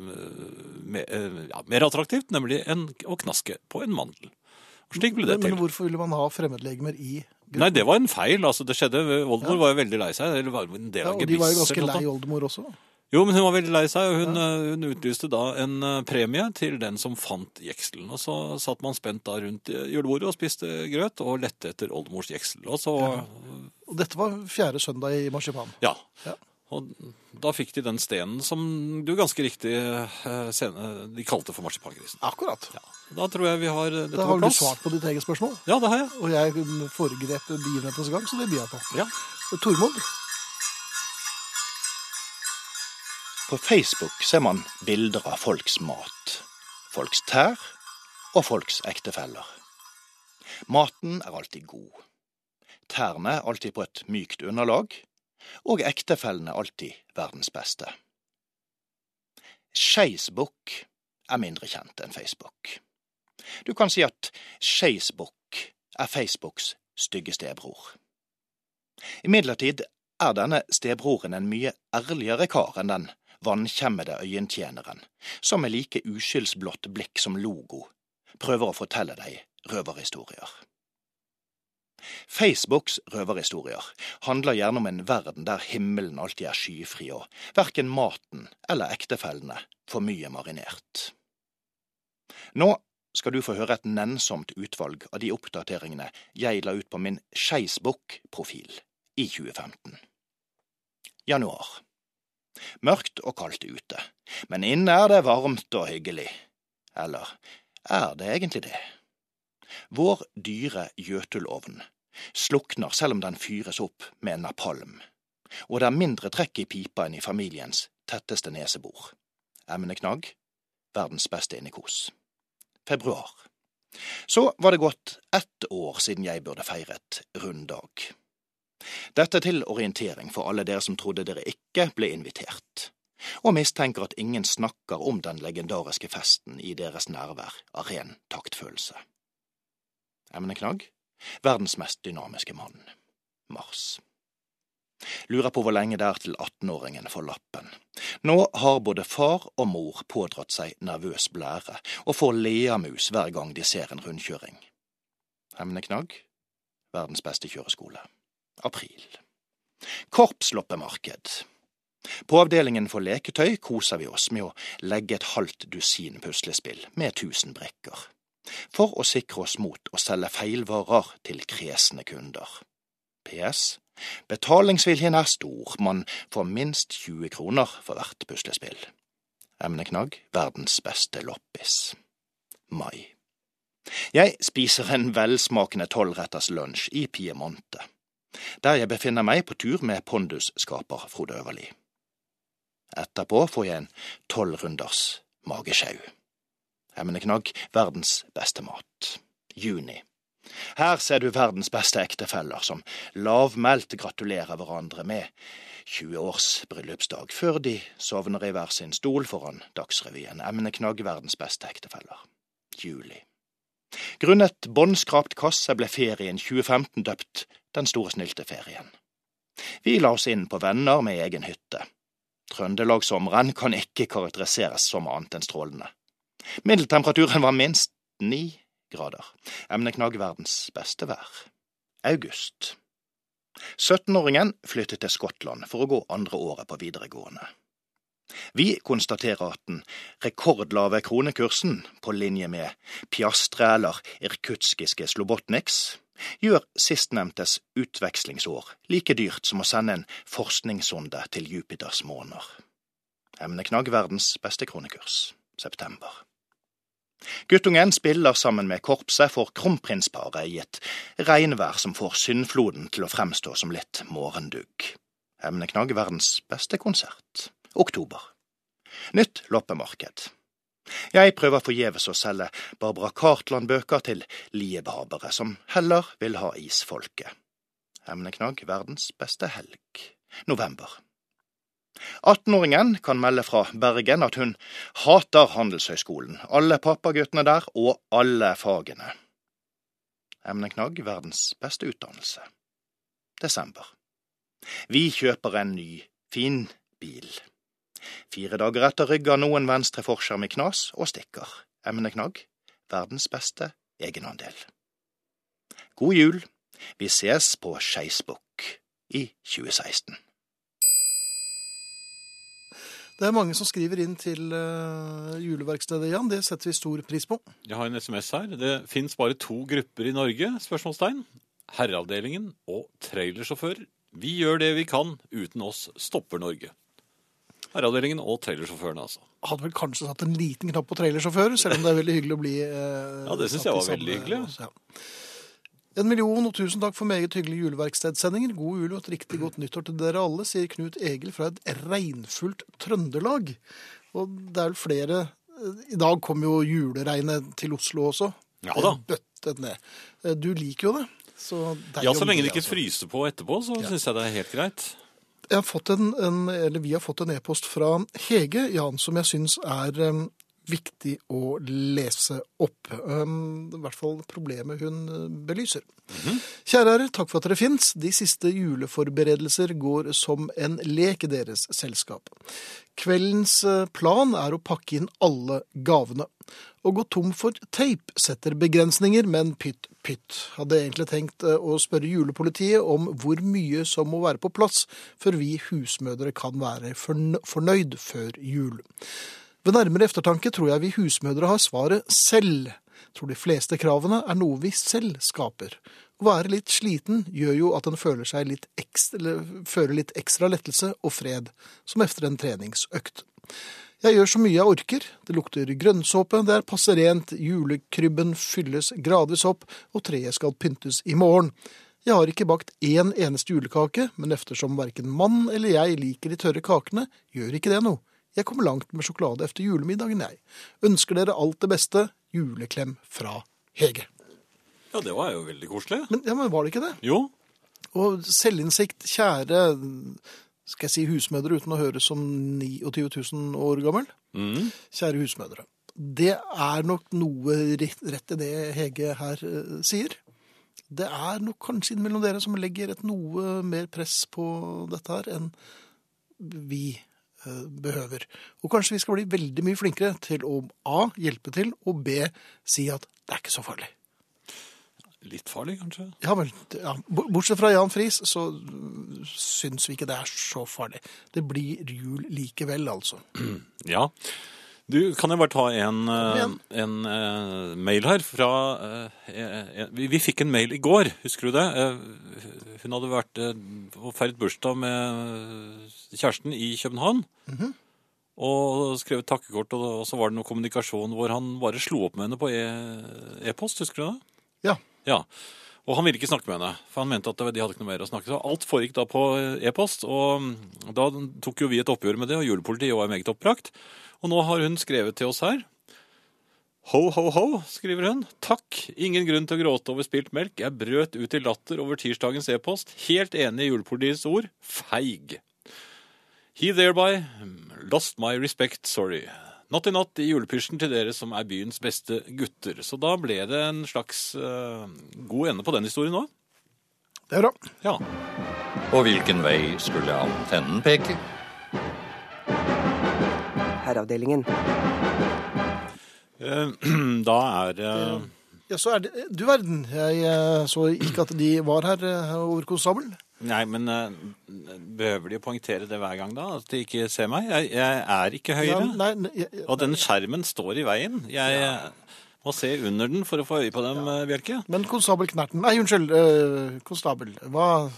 me- uh, ja, mer attraktivt, nemlig en, å knaske på en mandel. Og slik ble det til. men hvorfor ville man ha fremmedlegemer i Nei, det var en feil. altså Det skjedde. Oldemor var jo veldig lei seg. Eller var en del Ja, og de var jo ganske lei oldemor også. Jo, men hun var veldig lei seg, og hun, ja. hun utlyste da en eh, premie til den som fant jekselen. Og så satt man spent da rundt eh, julebordet og spiste grøt og lette etter oldemors jeksel. Og så, Og dette var fjerde søndag i marsipan. ja. Ja. Og da fikk de den stenen som du ganske riktig eh, sene, de kalte for marsipangrisen. Akkurat. Da tror jeg vi har eh, dette Da har du svart på ditt eget spørsmål. Ja, det har jeg. Og jeg foregrep begivenhetens gang, så det byr jeg på. Ja. Tormod, På Facebook ser man bilder av folks mat, folks tær og folks ektefeller. Maten er alltid god. Tærne alltid på et mykt underlag, og ektefellene alltid verdens beste. Skeisbukk er mindre kjent enn Facebook. Du kan si at Skeisbukk er Facebooks stygge stebror. Imidlertid er denne stebroren en mye ærligere kar enn den vannkjemmede øyentjeneren, som med like uskyldsblått blikk som logo prøver å fortelle deg røverhistorier. Facebooks røverhistorier handler gjerne om en verden der himmelen alltid er skyfri og verken maten eller ektefellene for mye marinert. Nå skal du få høre et nennsomt utvalg av de oppdateringene jeg la ut på min Skeisbukk-profil i 2015. Januar. Mørkt og kaldt ute, men inne er det varmt og hyggelig. Eller er det egentlig det? Vår dyre gjøtulovn slukner selv om den fyres opp med napalm, og det er mindre trekk i pipa enn i familiens tetteste nesebor. Emneknagg, verdens beste innekos. Februar. Så var det gått ett år siden jeg burde feiret runddag. Dette til orientering for alle dere som trodde dere ikke ble invitert, og mistenker at ingen snakker om den legendariske festen i deres nærvær av ren taktfølelse. Emneknagg verdens mest dynamiske mann, Mars. Lurer på hvor lenge det er til 18-åringen får lappen. Nå har både far og mor pådratt seg nervøs blære og får leamus hver gang de ser en rundkjøring. Emneknagg verdens beste kjøreskole. April. Korpsloppemarked. På avdelingen for leketøy koser vi oss med å legge et halvt dusin puslespill med tusen brikker, for å sikre oss mot å selge feilvarer til kresne kunder. PS. Betalingsviljen er stor, man får minst 20 kroner for hvert puslespill. Emneknagg verdens beste loppis. Mai. Jeg spiser en velsmakende tolvretters lunsj i Piemonte, der jeg befinner meg på tur med pondusskaper Frode Øverli. Etterpå får jeg en tolvrunders magesjau. Emneknagg verdens beste mat. Juni. Her ser du verdens beste ektefeller som lavmælt gratulerer hverandre med 20 års bryllupsdag før de sovner i hver sin stol foran Dagsrevyen. Emneknagg verdens beste ektefeller. Juli. Grunnet båndskrapt kasse ble ferien 2015 døpt Den store snylteferien. Vi la oss inn på venner med egen hytte. Trøndelagssommeren kan ikke karakteriseres som annet enn strålende. Middeltemperaturen var minst ni grader. Emneknagg verdens beste vær. August. 17-åringen flyttet til Skottland for å gå andre året på videregående. Vi konstaterer at den rekordlave kronekursen, på linje med Piastre eller irkutskiske Slobotniks, gjør sistnevntes utvekslingsår like dyrt som å sende en forskningssonde til Jupiters måner. Emneknagg verdens beste kronekurs. September. Guttungen spiller sammen med korpset for kronprinsparet i et regnvær som får syndfloden til å fremstå som litt morgendugg. Emneknagg verdens beste konsert. Oktober. Nytt loppemarked. Jeg prøver forgjeves å selge Barbara Cartland-bøker til liebehabere som heller vil ha isfolket. Emneknagg verdens beste helg. November. 18-åringen kan melde fra Bergen at hun hater Handelshøyskolen, alle pappaguttene der og alle fagene. Emneknagg verdens beste utdannelse. Desember. Vi kjøper en ny, fin bil. Fire dager etter rygger noen venstre forskjerm i knas og stikker. Emneknagg verdens beste egenandel. God jul. Vi ses på Skeisbukk i 2016. Det er mange som skriver inn til uh, juleverkstedet, Jan. Det setter vi stor pris på. Jeg har en SMS her. Det fins bare to grupper i Norge? spørsmålstegn. Herreavdelingen og trailersjåfører. Vi gjør det vi kan. Uten oss stopper Norge. Herreavdelingen og trailersjåførene, altså. Hadde vel kanskje satt en liten knapp på trailersjåfører, selv om det er veldig hyggelig å bli uh, Ja, det syns jeg var veldig hyggelig. Ja. En million og tusen takk for meget hyggelige juleverkstedsendinger. God jul og et riktig godt nyttår til dere alle, sier Knut Egil fra et regnfullt Trøndelag. Og det er vel flere I dag kom jo juleregnet til Oslo også. Ja da. Bøttet ned. Eh, Du liker jo det. Så deilig Ja, så lenge det ikke altså. fryser på etterpå, så syns jeg det er helt greit. Jeg har fått en, en, eller Vi har fått en e-post fra Hege Jan, som jeg syns er um, viktig å lese opp. Um, I hvert fall problemet hun uh, belyser. Kjære herrer, takk for at dere fins. De siste juleforberedelser går som en lek i deres selskap. Kveldens uh, plan er å pakke inn alle gavene. Å gå tom for teip setter begrensninger, men pytt, pytt. Hadde egentlig tenkt uh, å spørre julepolitiet om hvor mye som må være på plass før vi husmødre kan være fornøyd før jul. Ved nærmere eftertanke tror jeg vi husmødre har svaret selv. Tror de fleste kravene er noe vi selv skaper. Å være litt sliten gjør jo at en føler seg litt ekstra, føler litt ekstra lettelse og fred, som efter en treningsøkt. Jeg gjør så mye jeg orker. Det lukter grønnsåpe, det er passe rent, julekrybben fylles gradvis opp, og treet skal pyntes i morgen. Jeg har ikke bakt én eneste julekake, men eftersom verken mann eller jeg liker de tørre kakene, gjør ikke det noe. Jeg kommer langt med sjokolade efter julemiddagen, jeg. Ønsker dere alt det beste. Juleklem fra Hege. Ja, det var jo veldig koselig. Men, ja, men var det ikke det? Jo. Og selvinnsikt, kjære skal jeg si husmødre uten å høres som 29 000 år gammel. Mm. Kjære husmødre. Det er nok noe rett i det Hege her uh, sier. Det er nok kanskje innimellom dere som legger et noe mer press på dette her enn vi behøver. Og kanskje vi skal bli veldig mye flinkere til å A. hjelpe til, og B. si at det er ikke så farlig. Litt farlig, kanskje? Ja vel. Ja. Bortsett fra Jan Friis, så syns vi ikke det er så farlig. Det blir jul likevel, altså. Ja. Du, kan jeg bare ta en, eh, en eh, mail her fra eh, vi, vi fikk en mail i går, husker du det? Hun hadde vært og feiret bursdag med kjæresten i København. Mhm. Og skrevet takkekort, og, og så var det noe kommunikasjon hvor han bare slo opp med henne på e- e-post, husker du det? Ja. Ja. Og han ville ikke snakke med henne, for han mente at de hadde ikke noe mer å snakke. Så alt foregikk da på e-post, og mm, da tok jo vi et oppgjør med det, og julepolitiet var meget oppbrakt. Og nå har hun skrevet til oss her. Ho, ho, ho, skriver hun. Takk, ingen grunn til å gråte over spilt melk. Jeg brøt ut i latter over tirsdagens e-post. Helt enig i julepolitiets ord. Feig. He thereby lost my respect, sorry. Natt i natt i julepysjen til dere som er byens beste gutter. Så da ble det en slags uh, god ende på den historien òg. Det er bra. Ja. Og hvilken vei skulle antennen peke? Herreavdelingen. Uh, Da er uh... Ja, så er det Du verden. Jeg så ikke at de var her over konstabel. Nei, men uh, behøver de å poengtere det hver gang da? At de ikke ser meg? Jeg, jeg er ikke høyre. Ja, nei, nei, jeg- Og den skjermen står i veien. Jeg ja. må se under den for å få øye på dem, ja. Bjelke. Men konstabel Knerten Nei, unnskyld. uh, konstabel. Hva,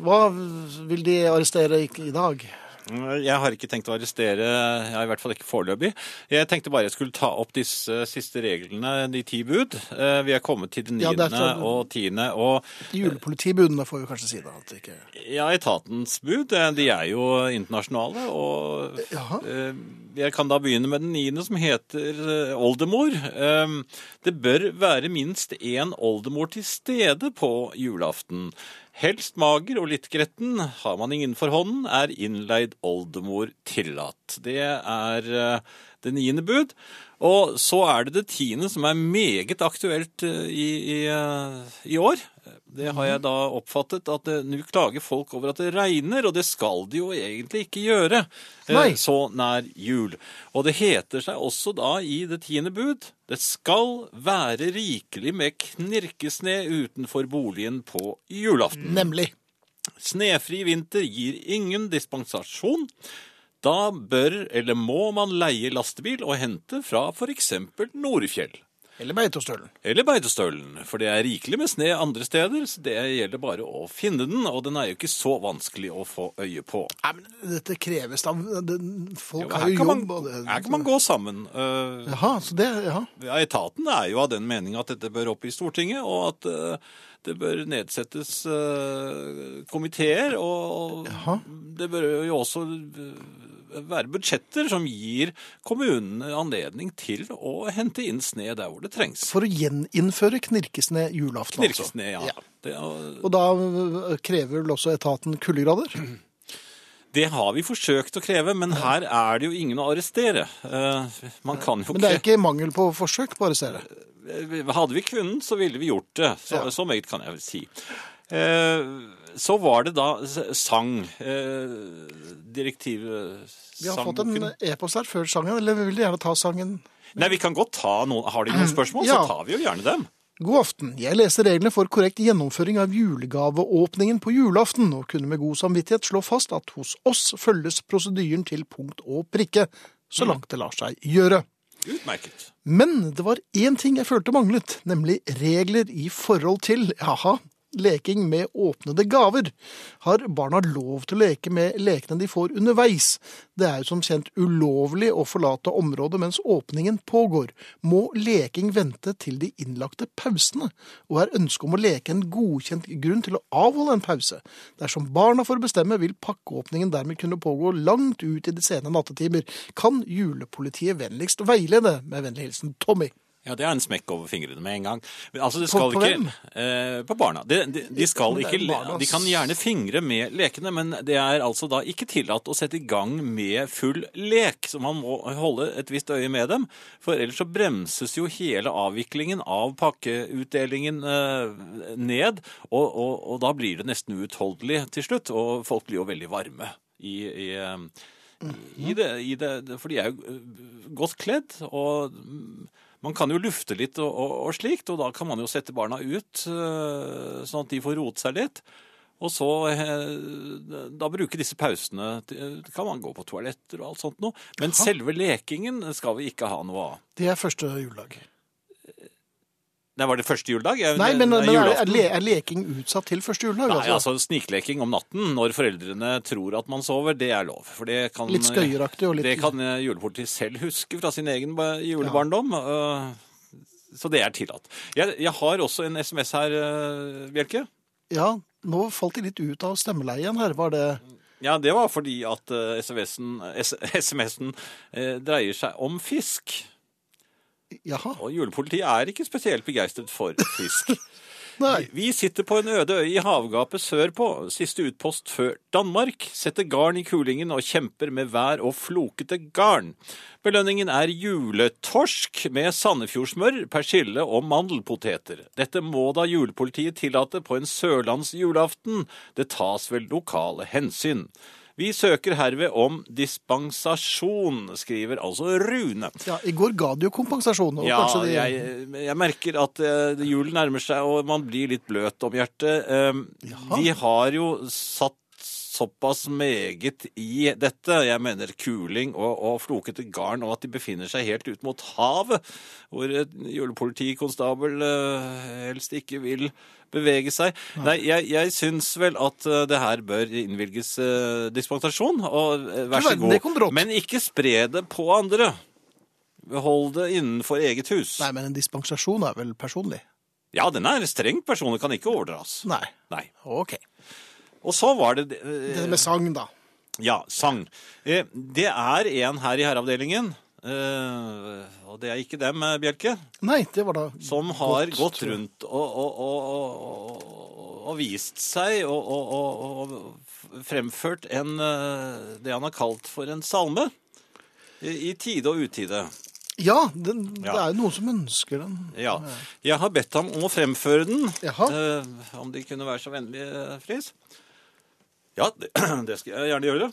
hva vil de arrestere i dag? Jeg har ikke tenkt å arrestere, jeg har i hvert fall ikke foreløpig. Jeg tenkte bare jeg skulle ta opp disse siste reglene, de ti bud. Eh, Vi er kommet til det niende ja, fra- og tiende. Og Julepolitibudene får vi kanskje si da. At ikke... ja, etatens bud, eh, de er jo internasjonale. Og Jaha. jeg kan da begynne med den niende, som heter eh, oldemor. Eh, Det bør være minst én oldemor til stede på julaften. Helst mager og litt gretten. Har man ingen for hånden, er innleid oldemor tillatt. Det er eh, det niende bud. Og så er det det tiende, som er meget aktuelt eh, i, i, eh, i år. Det har jeg da oppfattet at eh, nå klager folk over at det regner, og det skal de jo egentlig ikke gjøre eh, så nær jul. Og det heter seg også da i det tiende bud det skal være rikelig med knirkesne utenfor boligen på julaften. Nemlig. Snefri vinter gir ingen dispensasjon. Da bør eller må man leie lastebil og hente fra f.eks. Nordfjell. Eller Beitostølen. Eller Beitostølen, for det er rikelig med sne andre steder, så det gjelder bare å finne den, og den er jo ikke så vanskelig å få øye på. Nei, men Dette kreves da Folk har jo jobb. man- det- Her kan man gå sammen. Uh, Jaha, så det, ja. Ja, etaten er jo av den mening at dette bør opp i Stortinget, og at uh, det bør nedsettes uh, komiteer, og det bør jo også eh, være budsjetter som gir kommunene anledning til å hente inn sne der hvor det trengs. For å gjeninnføre knirkesne julaften, Knirkesne, ja. Det, og... Og da øh, krever vel også etaten kuldegrader? det har vi forsøkt å kreve, men her er det jo ingen å arrestere. Eh, Man kan jo Men det er ikke mangel på forsøk på å arrestere? Hadde vi kunnet, så ville vi gjort det. Så, så meget kan jeg vel si. Eh, så var det da sang. Eh, direktivet Vi har fått en e-post her før sangen, eller vil du gjerne ta sangen? Nei, vi kan godt ta noen Har de noen spørsmål, Ja. så tar vi jo gjerne dem. God aften. Jeg leser reglene for korrekt gjennomføring av julegaveåpningen på julaften, og kunne med god samvittighet slå fast at hos oss følges prosedyren til punkt og prikke, så Mm. langt det lar seg gjøre. Utmerket. Men det var én ting jeg følte manglet, nemlig regler i forhold til, jaha, leking med åpnede gaver. Har barna lov til å leke med lekene de får underveis? Det er jo som kjent ulovlig å forlate området mens åpningen pågår. Må leking vente til de innlagte pausene? Og er ønsket om å leke en godkjent grunn til å avholde en pause? Dersom barna får bestemme, vil pakkeåpningen dermed kunne pågå langt ut i de sene nattetimer. Kan julepolitiet vennligst veilede? Med vennlig hilsen Tommy. Ja, det er en smekk over fingrene med en gang. Altså, det På- skal på ikke hvem? Eh, på barna. De, de, de skal ikke De kan gjerne fingre med lekene, men det er altså da ikke tillatt å sette i gang med full lek, så man må holde et visst øye med dem. For ellers så bremses jo hele avviklingen av pakkeutdelingen eh, ned, og, og, og da blir det nesten uutholdelig til slutt, og folk blir jo veldig varme i, i eh, i det, i det, for de er jo øh, godt kledd, og man kan jo lufte litt og, og, og slikt, og da kan man jo sette barna ut, øh, sånn at de får roet seg litt. Og så eh, da bruke disse pausene, kan man gå på toaletter og alt sånt noe. Men selve lekingen skal vi ikke ha noe av. Det er første juledag. Det var det første juledag? Jeg- Nei, men, men er, er, le, er leking utsatt til første juledag? Nei, altså Snikleking om natten når foreldrene tror at man sover, det er lov. For det kan, Litt skøyeraktig og litt- Det kan eh, julepolitiet selv huske fra sin egen ba- julebarndom. eh, Så det er tillatt. Jeg, jeg har også en SMS her, eh, Bjelke. Ja, nå falt de litt ut av stemmeleien her. Var det Ja, det var fordi at SMS-en S- SMS-en, eh, dreier seg om fisk. Jaha. Og julepolitiet er ikke spesielt begeistret for fisk. Nei. Vi sitter på en øde øy i havgapet sørpå, siste utpost før Danmark, setter garn i kulingen og kjemper med vær og flokete garn. Belønningen er juletorsk med sandefjordsmør, persille og mandelpoteter. Dette må da julepolitiet tillate på en sørlands julaften. Det tas vel lokale hensyn. Vi søker herved om dispensasjon, skriver altså Rune. Ja, I går ga du jo kompensasjon. Ja, de, jeg, jeg merker at eh, julen nærmer seg, og man blir litt bløt om hjertet. De har jo satt såpass meget i dette. Jeg mener kuling og, og flokete garn, og at de befinner seg helt ut mot havet, hvor en julepolitikonstabel eh, helst ikke vil bevege seg. Nei, jeg, jeg syns vel at eh, det her bør innvilges eh, dispensasjon, og vær så god. Men ikke spre det på andre. Hold det innenfor eget hus. Nei, men en dispensasjon er vel personlig? Ja, den er strengt personlig, kan ikke overdras. Nei. Nei. Ok. Og så var det eh, Det med sang, da. Ja, sang. Eh, Det er en her i herreavdelingen, eh, og det er ikke dem, Bjelke, Nei, det var da som har gått rundt og, og, og, og, vist seg og, fremført en, det han har kalt for en salme. I, tide og utide. Ja, den, det er jo noen som ønsker den. Ja. Jeg har bedt ham om å fremføre den. Jaha. Eh, om de kunne være så vennlige, Friis. Ja, det, skal jeg gjerne gjøre.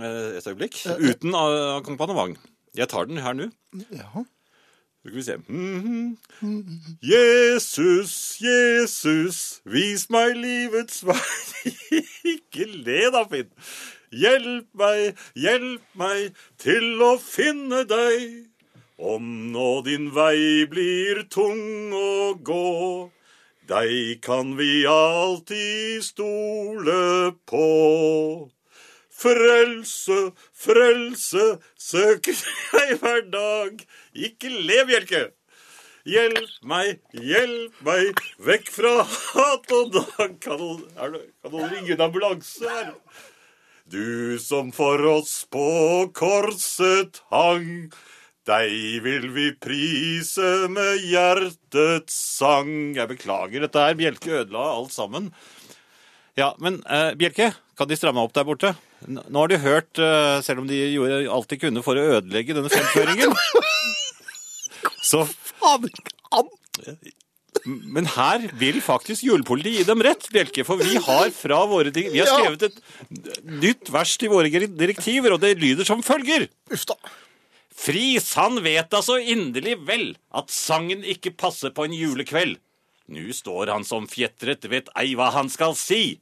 Eh, et øyeblikk. Uten uh, akkompagnement. Jeg tar den her nå. Ja. Så skal vi se. Mhm. Jesus, Jesus, vis meg livets vei. Ikke le da, Finn. Hjelp meg, hjelp meg til å finne deg. Om nå din vei blir tung å gå, deg kan vi alltid stole på. Frelse, frelse søker jeg hver dag. Ikke le, Bjelke. Hjelp meg, hjelp meg, vekk fra hat og dag. Kan noen, ringe en ambulanse her? Du som for oss på korset hang, deg vil vi prise med hjertets sang. Jeg beklager dette her, Bjelke ødela alt sammen. Ja, men eh, Bjelke, kan de stramme opp der borte? N- Nå har de hørt, eh, selv om de gjorde alt de kunne for å ødelegge denne fremføringen. Så Men her vil faktisk julepolitiet gi dem rett, Bjelke. For vi har fra våre Vi har skrevet et nytt vers til våre direktiver, og det lyder som følger. Uff da. Friis, han vet da så inderlig vel at sangen ikke passer på en julekveld. Nu står han som fjetret, vet ei hva han skal si.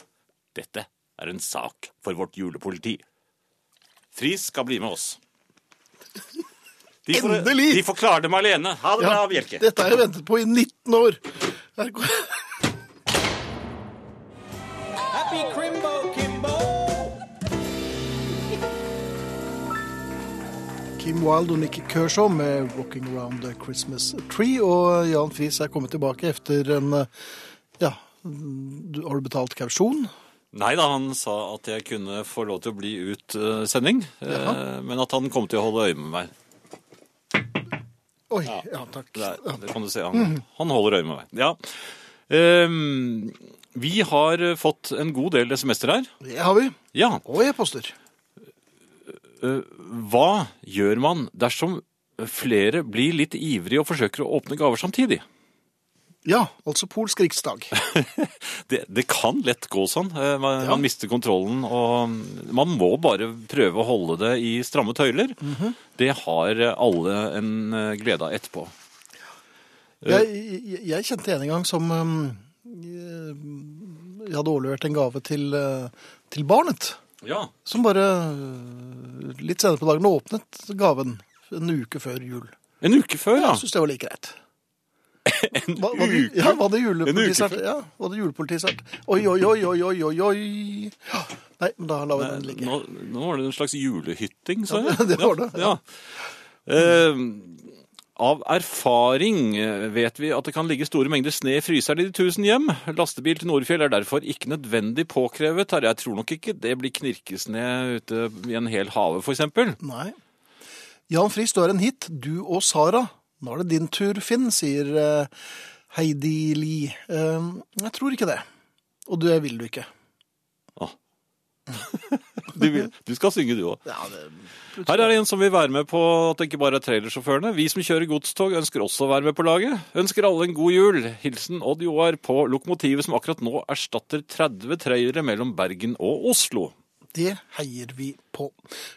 Dette er en sak for vårt julepoliti. Friis skal bli med oss. De får, Endelig! De får klare dem alene. Ha det bra, Bjelke. Dette har jeg ventet på i 19 år. Her går- Kim Wilde og Nicky Kershaw med 'Walking Around the Christmas Tree'. Og Jan Friis er kommet tilbake etter en eh, Ja, har du betalt kausjon? Nei da, han sa at jeg kunne få lov til å bli ut eh, sending, Jaha. men at han kom til å holde øye med meg. Oi, ja, takk. Der, det kan du se. Han, han holder øye med meg. Ja. Um, vi har fått en god del SMS-er her. Det har vi. Ja. Og e-poster. Eh, hva gjør man dersom flere blir litt ivrige og forsøker å åpne gaver samtidig? Ja, altså polsk riksdag. Det, det kan lett gå sånn. Man, Man, man mister kontrollen, og man må bare prøve å holde det i stramme tøyler. Mhm. Det har alle en eh, glede av etterpå. Eh, Jeg, jeg, jeg kjente en gang som jeg hadde overlevert en gave til, eh, til barnet. Ja. Som bare eh, litt senere på dagen åpnet gaven en uke før jul. En uke før, ja. Jeg syns det var like greit. en Hva, var det, uke? ja, var det julepolitisert? Ja, var det julepolitisert? Oi, oi, oi, oi, oi, oi, oi. Ja, Nei, men da lar vi den ligge. Nå, nå var det en slags julehytting, sa jeg. Ja, det var det, Ja. Eh, av erfaring eh, vet vi at det kan ligge store mengder sne i fryseren i de tusen hjem. Lastebil til Nordfjell er derfor ikke nødvendig påkrevet. her. Jeg tror nok ikke det blir knirkesne ute i en hel hage, eksempel. Nei. Jan Friis, du er en hit. Du og Sara. Nå er det din tur, Finn, sier eh, Heidi Lie. Eh, jeg tror ikke det. Og det vil du ikke. Du, vil- du skal synge, du òg. Ja. Her er det en som vil være med på at det ikke bare er trailersjåførene. Vi som kjører godstog ønsker også å være med på laget. Ønsker alle en god jul. Hilsen Odd Joar på lokomotivet som akkurat nå erstatter 30 trailere mellom Bergen og Oslo. Det heier vi på.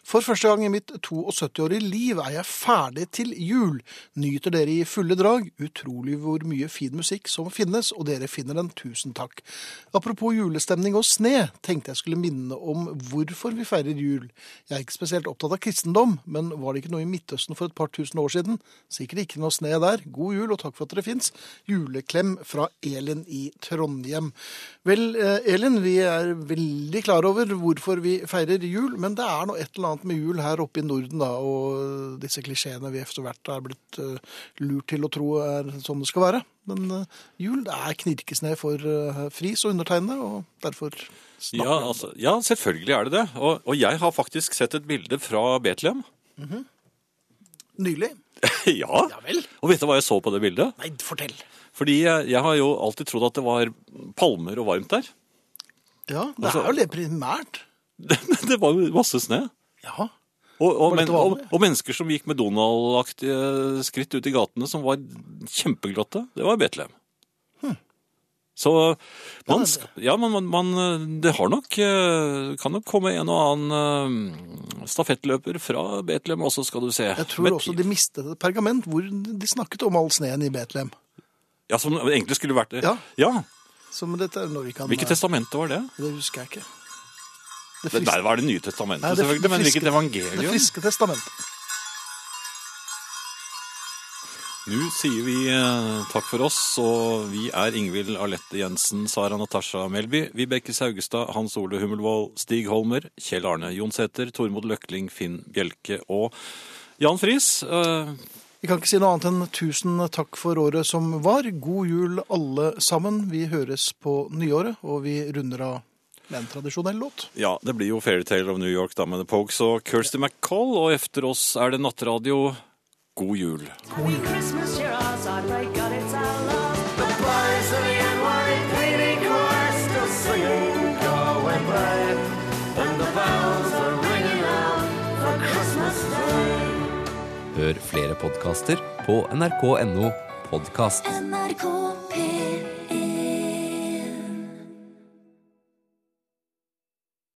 For første gang i mitt 72-årige liv er jeg ferdig til jul. Nyter dere i fulle drag. Utrolig hvor mye fin musikk som finnes, og dere finner den. Tusen takk. Apropos julestemning og sne, tenkte jeg skulle minne om hvorfor vi feirer jul. Jeg er ikke spesielt opptatt av kristendom, men var det ikke noe i Midtøsten for et par tusen år siden? Sikkert ikke noe sne der. God jul, og takk for at dere fins. Juleklem fra Elin i Trondheim. Vel, eh, Elin, vi er veldig klar over hvorfor vi feirer jul, men det det er noe et eller annet med jul her oppe i Norden, da, og disse klisjeene vi etter hvert er blitt eh, lurt til å tro er sånn det skal være. Men eh, jul det er knirkesned for uh, Friis og undertegnede, og derfor Ja, altså, ja, selvfølgelig er det det. Og, og jeg har faktisk sett et bilde fra Betlehem. Mhm. Nylig. ja. Og vet du hva jeg så på det bildet? Nei, fortell. Fordi jeg, jeg har jo alltid trodd at det var palmer og varmt der. Ja, det Altså- er jo det primært. det var jo masse snø. Ja. Og, og, men, og, og mennesker som gikk med Donald-aktige skritt ut i gatene, som var kjempeglotte, det var Betlehem. Hm. Så man, ja, man, man, Det har nok eh, Kan nok komme en og annen eh, stafettløper fra Betlehem også, skal du se. Jeg tror også de mistet et pergament hvor de snakket om all sneen i Betlehem. Ja, Som egentlig skulle vært det. Ja. ja. Så dette noe vi kan... Hvilket testamente var det? Det husker jeg ikke. Det, der var det Nye testamentet, Nei, det- selvfølgelig. Men hvilket evangelium? Det friske testamentet. Nå sier vi eh, takk for oss, og vi er Ingvild Alette Jensen, Sara Natasha Melby, Vibeke Saugestad, Hans Ole Hummelvold, Stig Holmer, Kjell Arne Jonsæter, Tormod Løkling, Finn Bjelke og Jan Friis. Eh, Vi kan ikke si noe annet enn tusen takk for året som var. God jul alle sammen. Vi høres på nyåret, og vi runder av med en tradisjonell låt. Ja, det blir jo Fairytale of New York da med The Pokes og Kirsty MacColl, og efter oss er det nattradio. God jul. God, Day. Hør flere podkaster på nrk.no podkast. NRK P3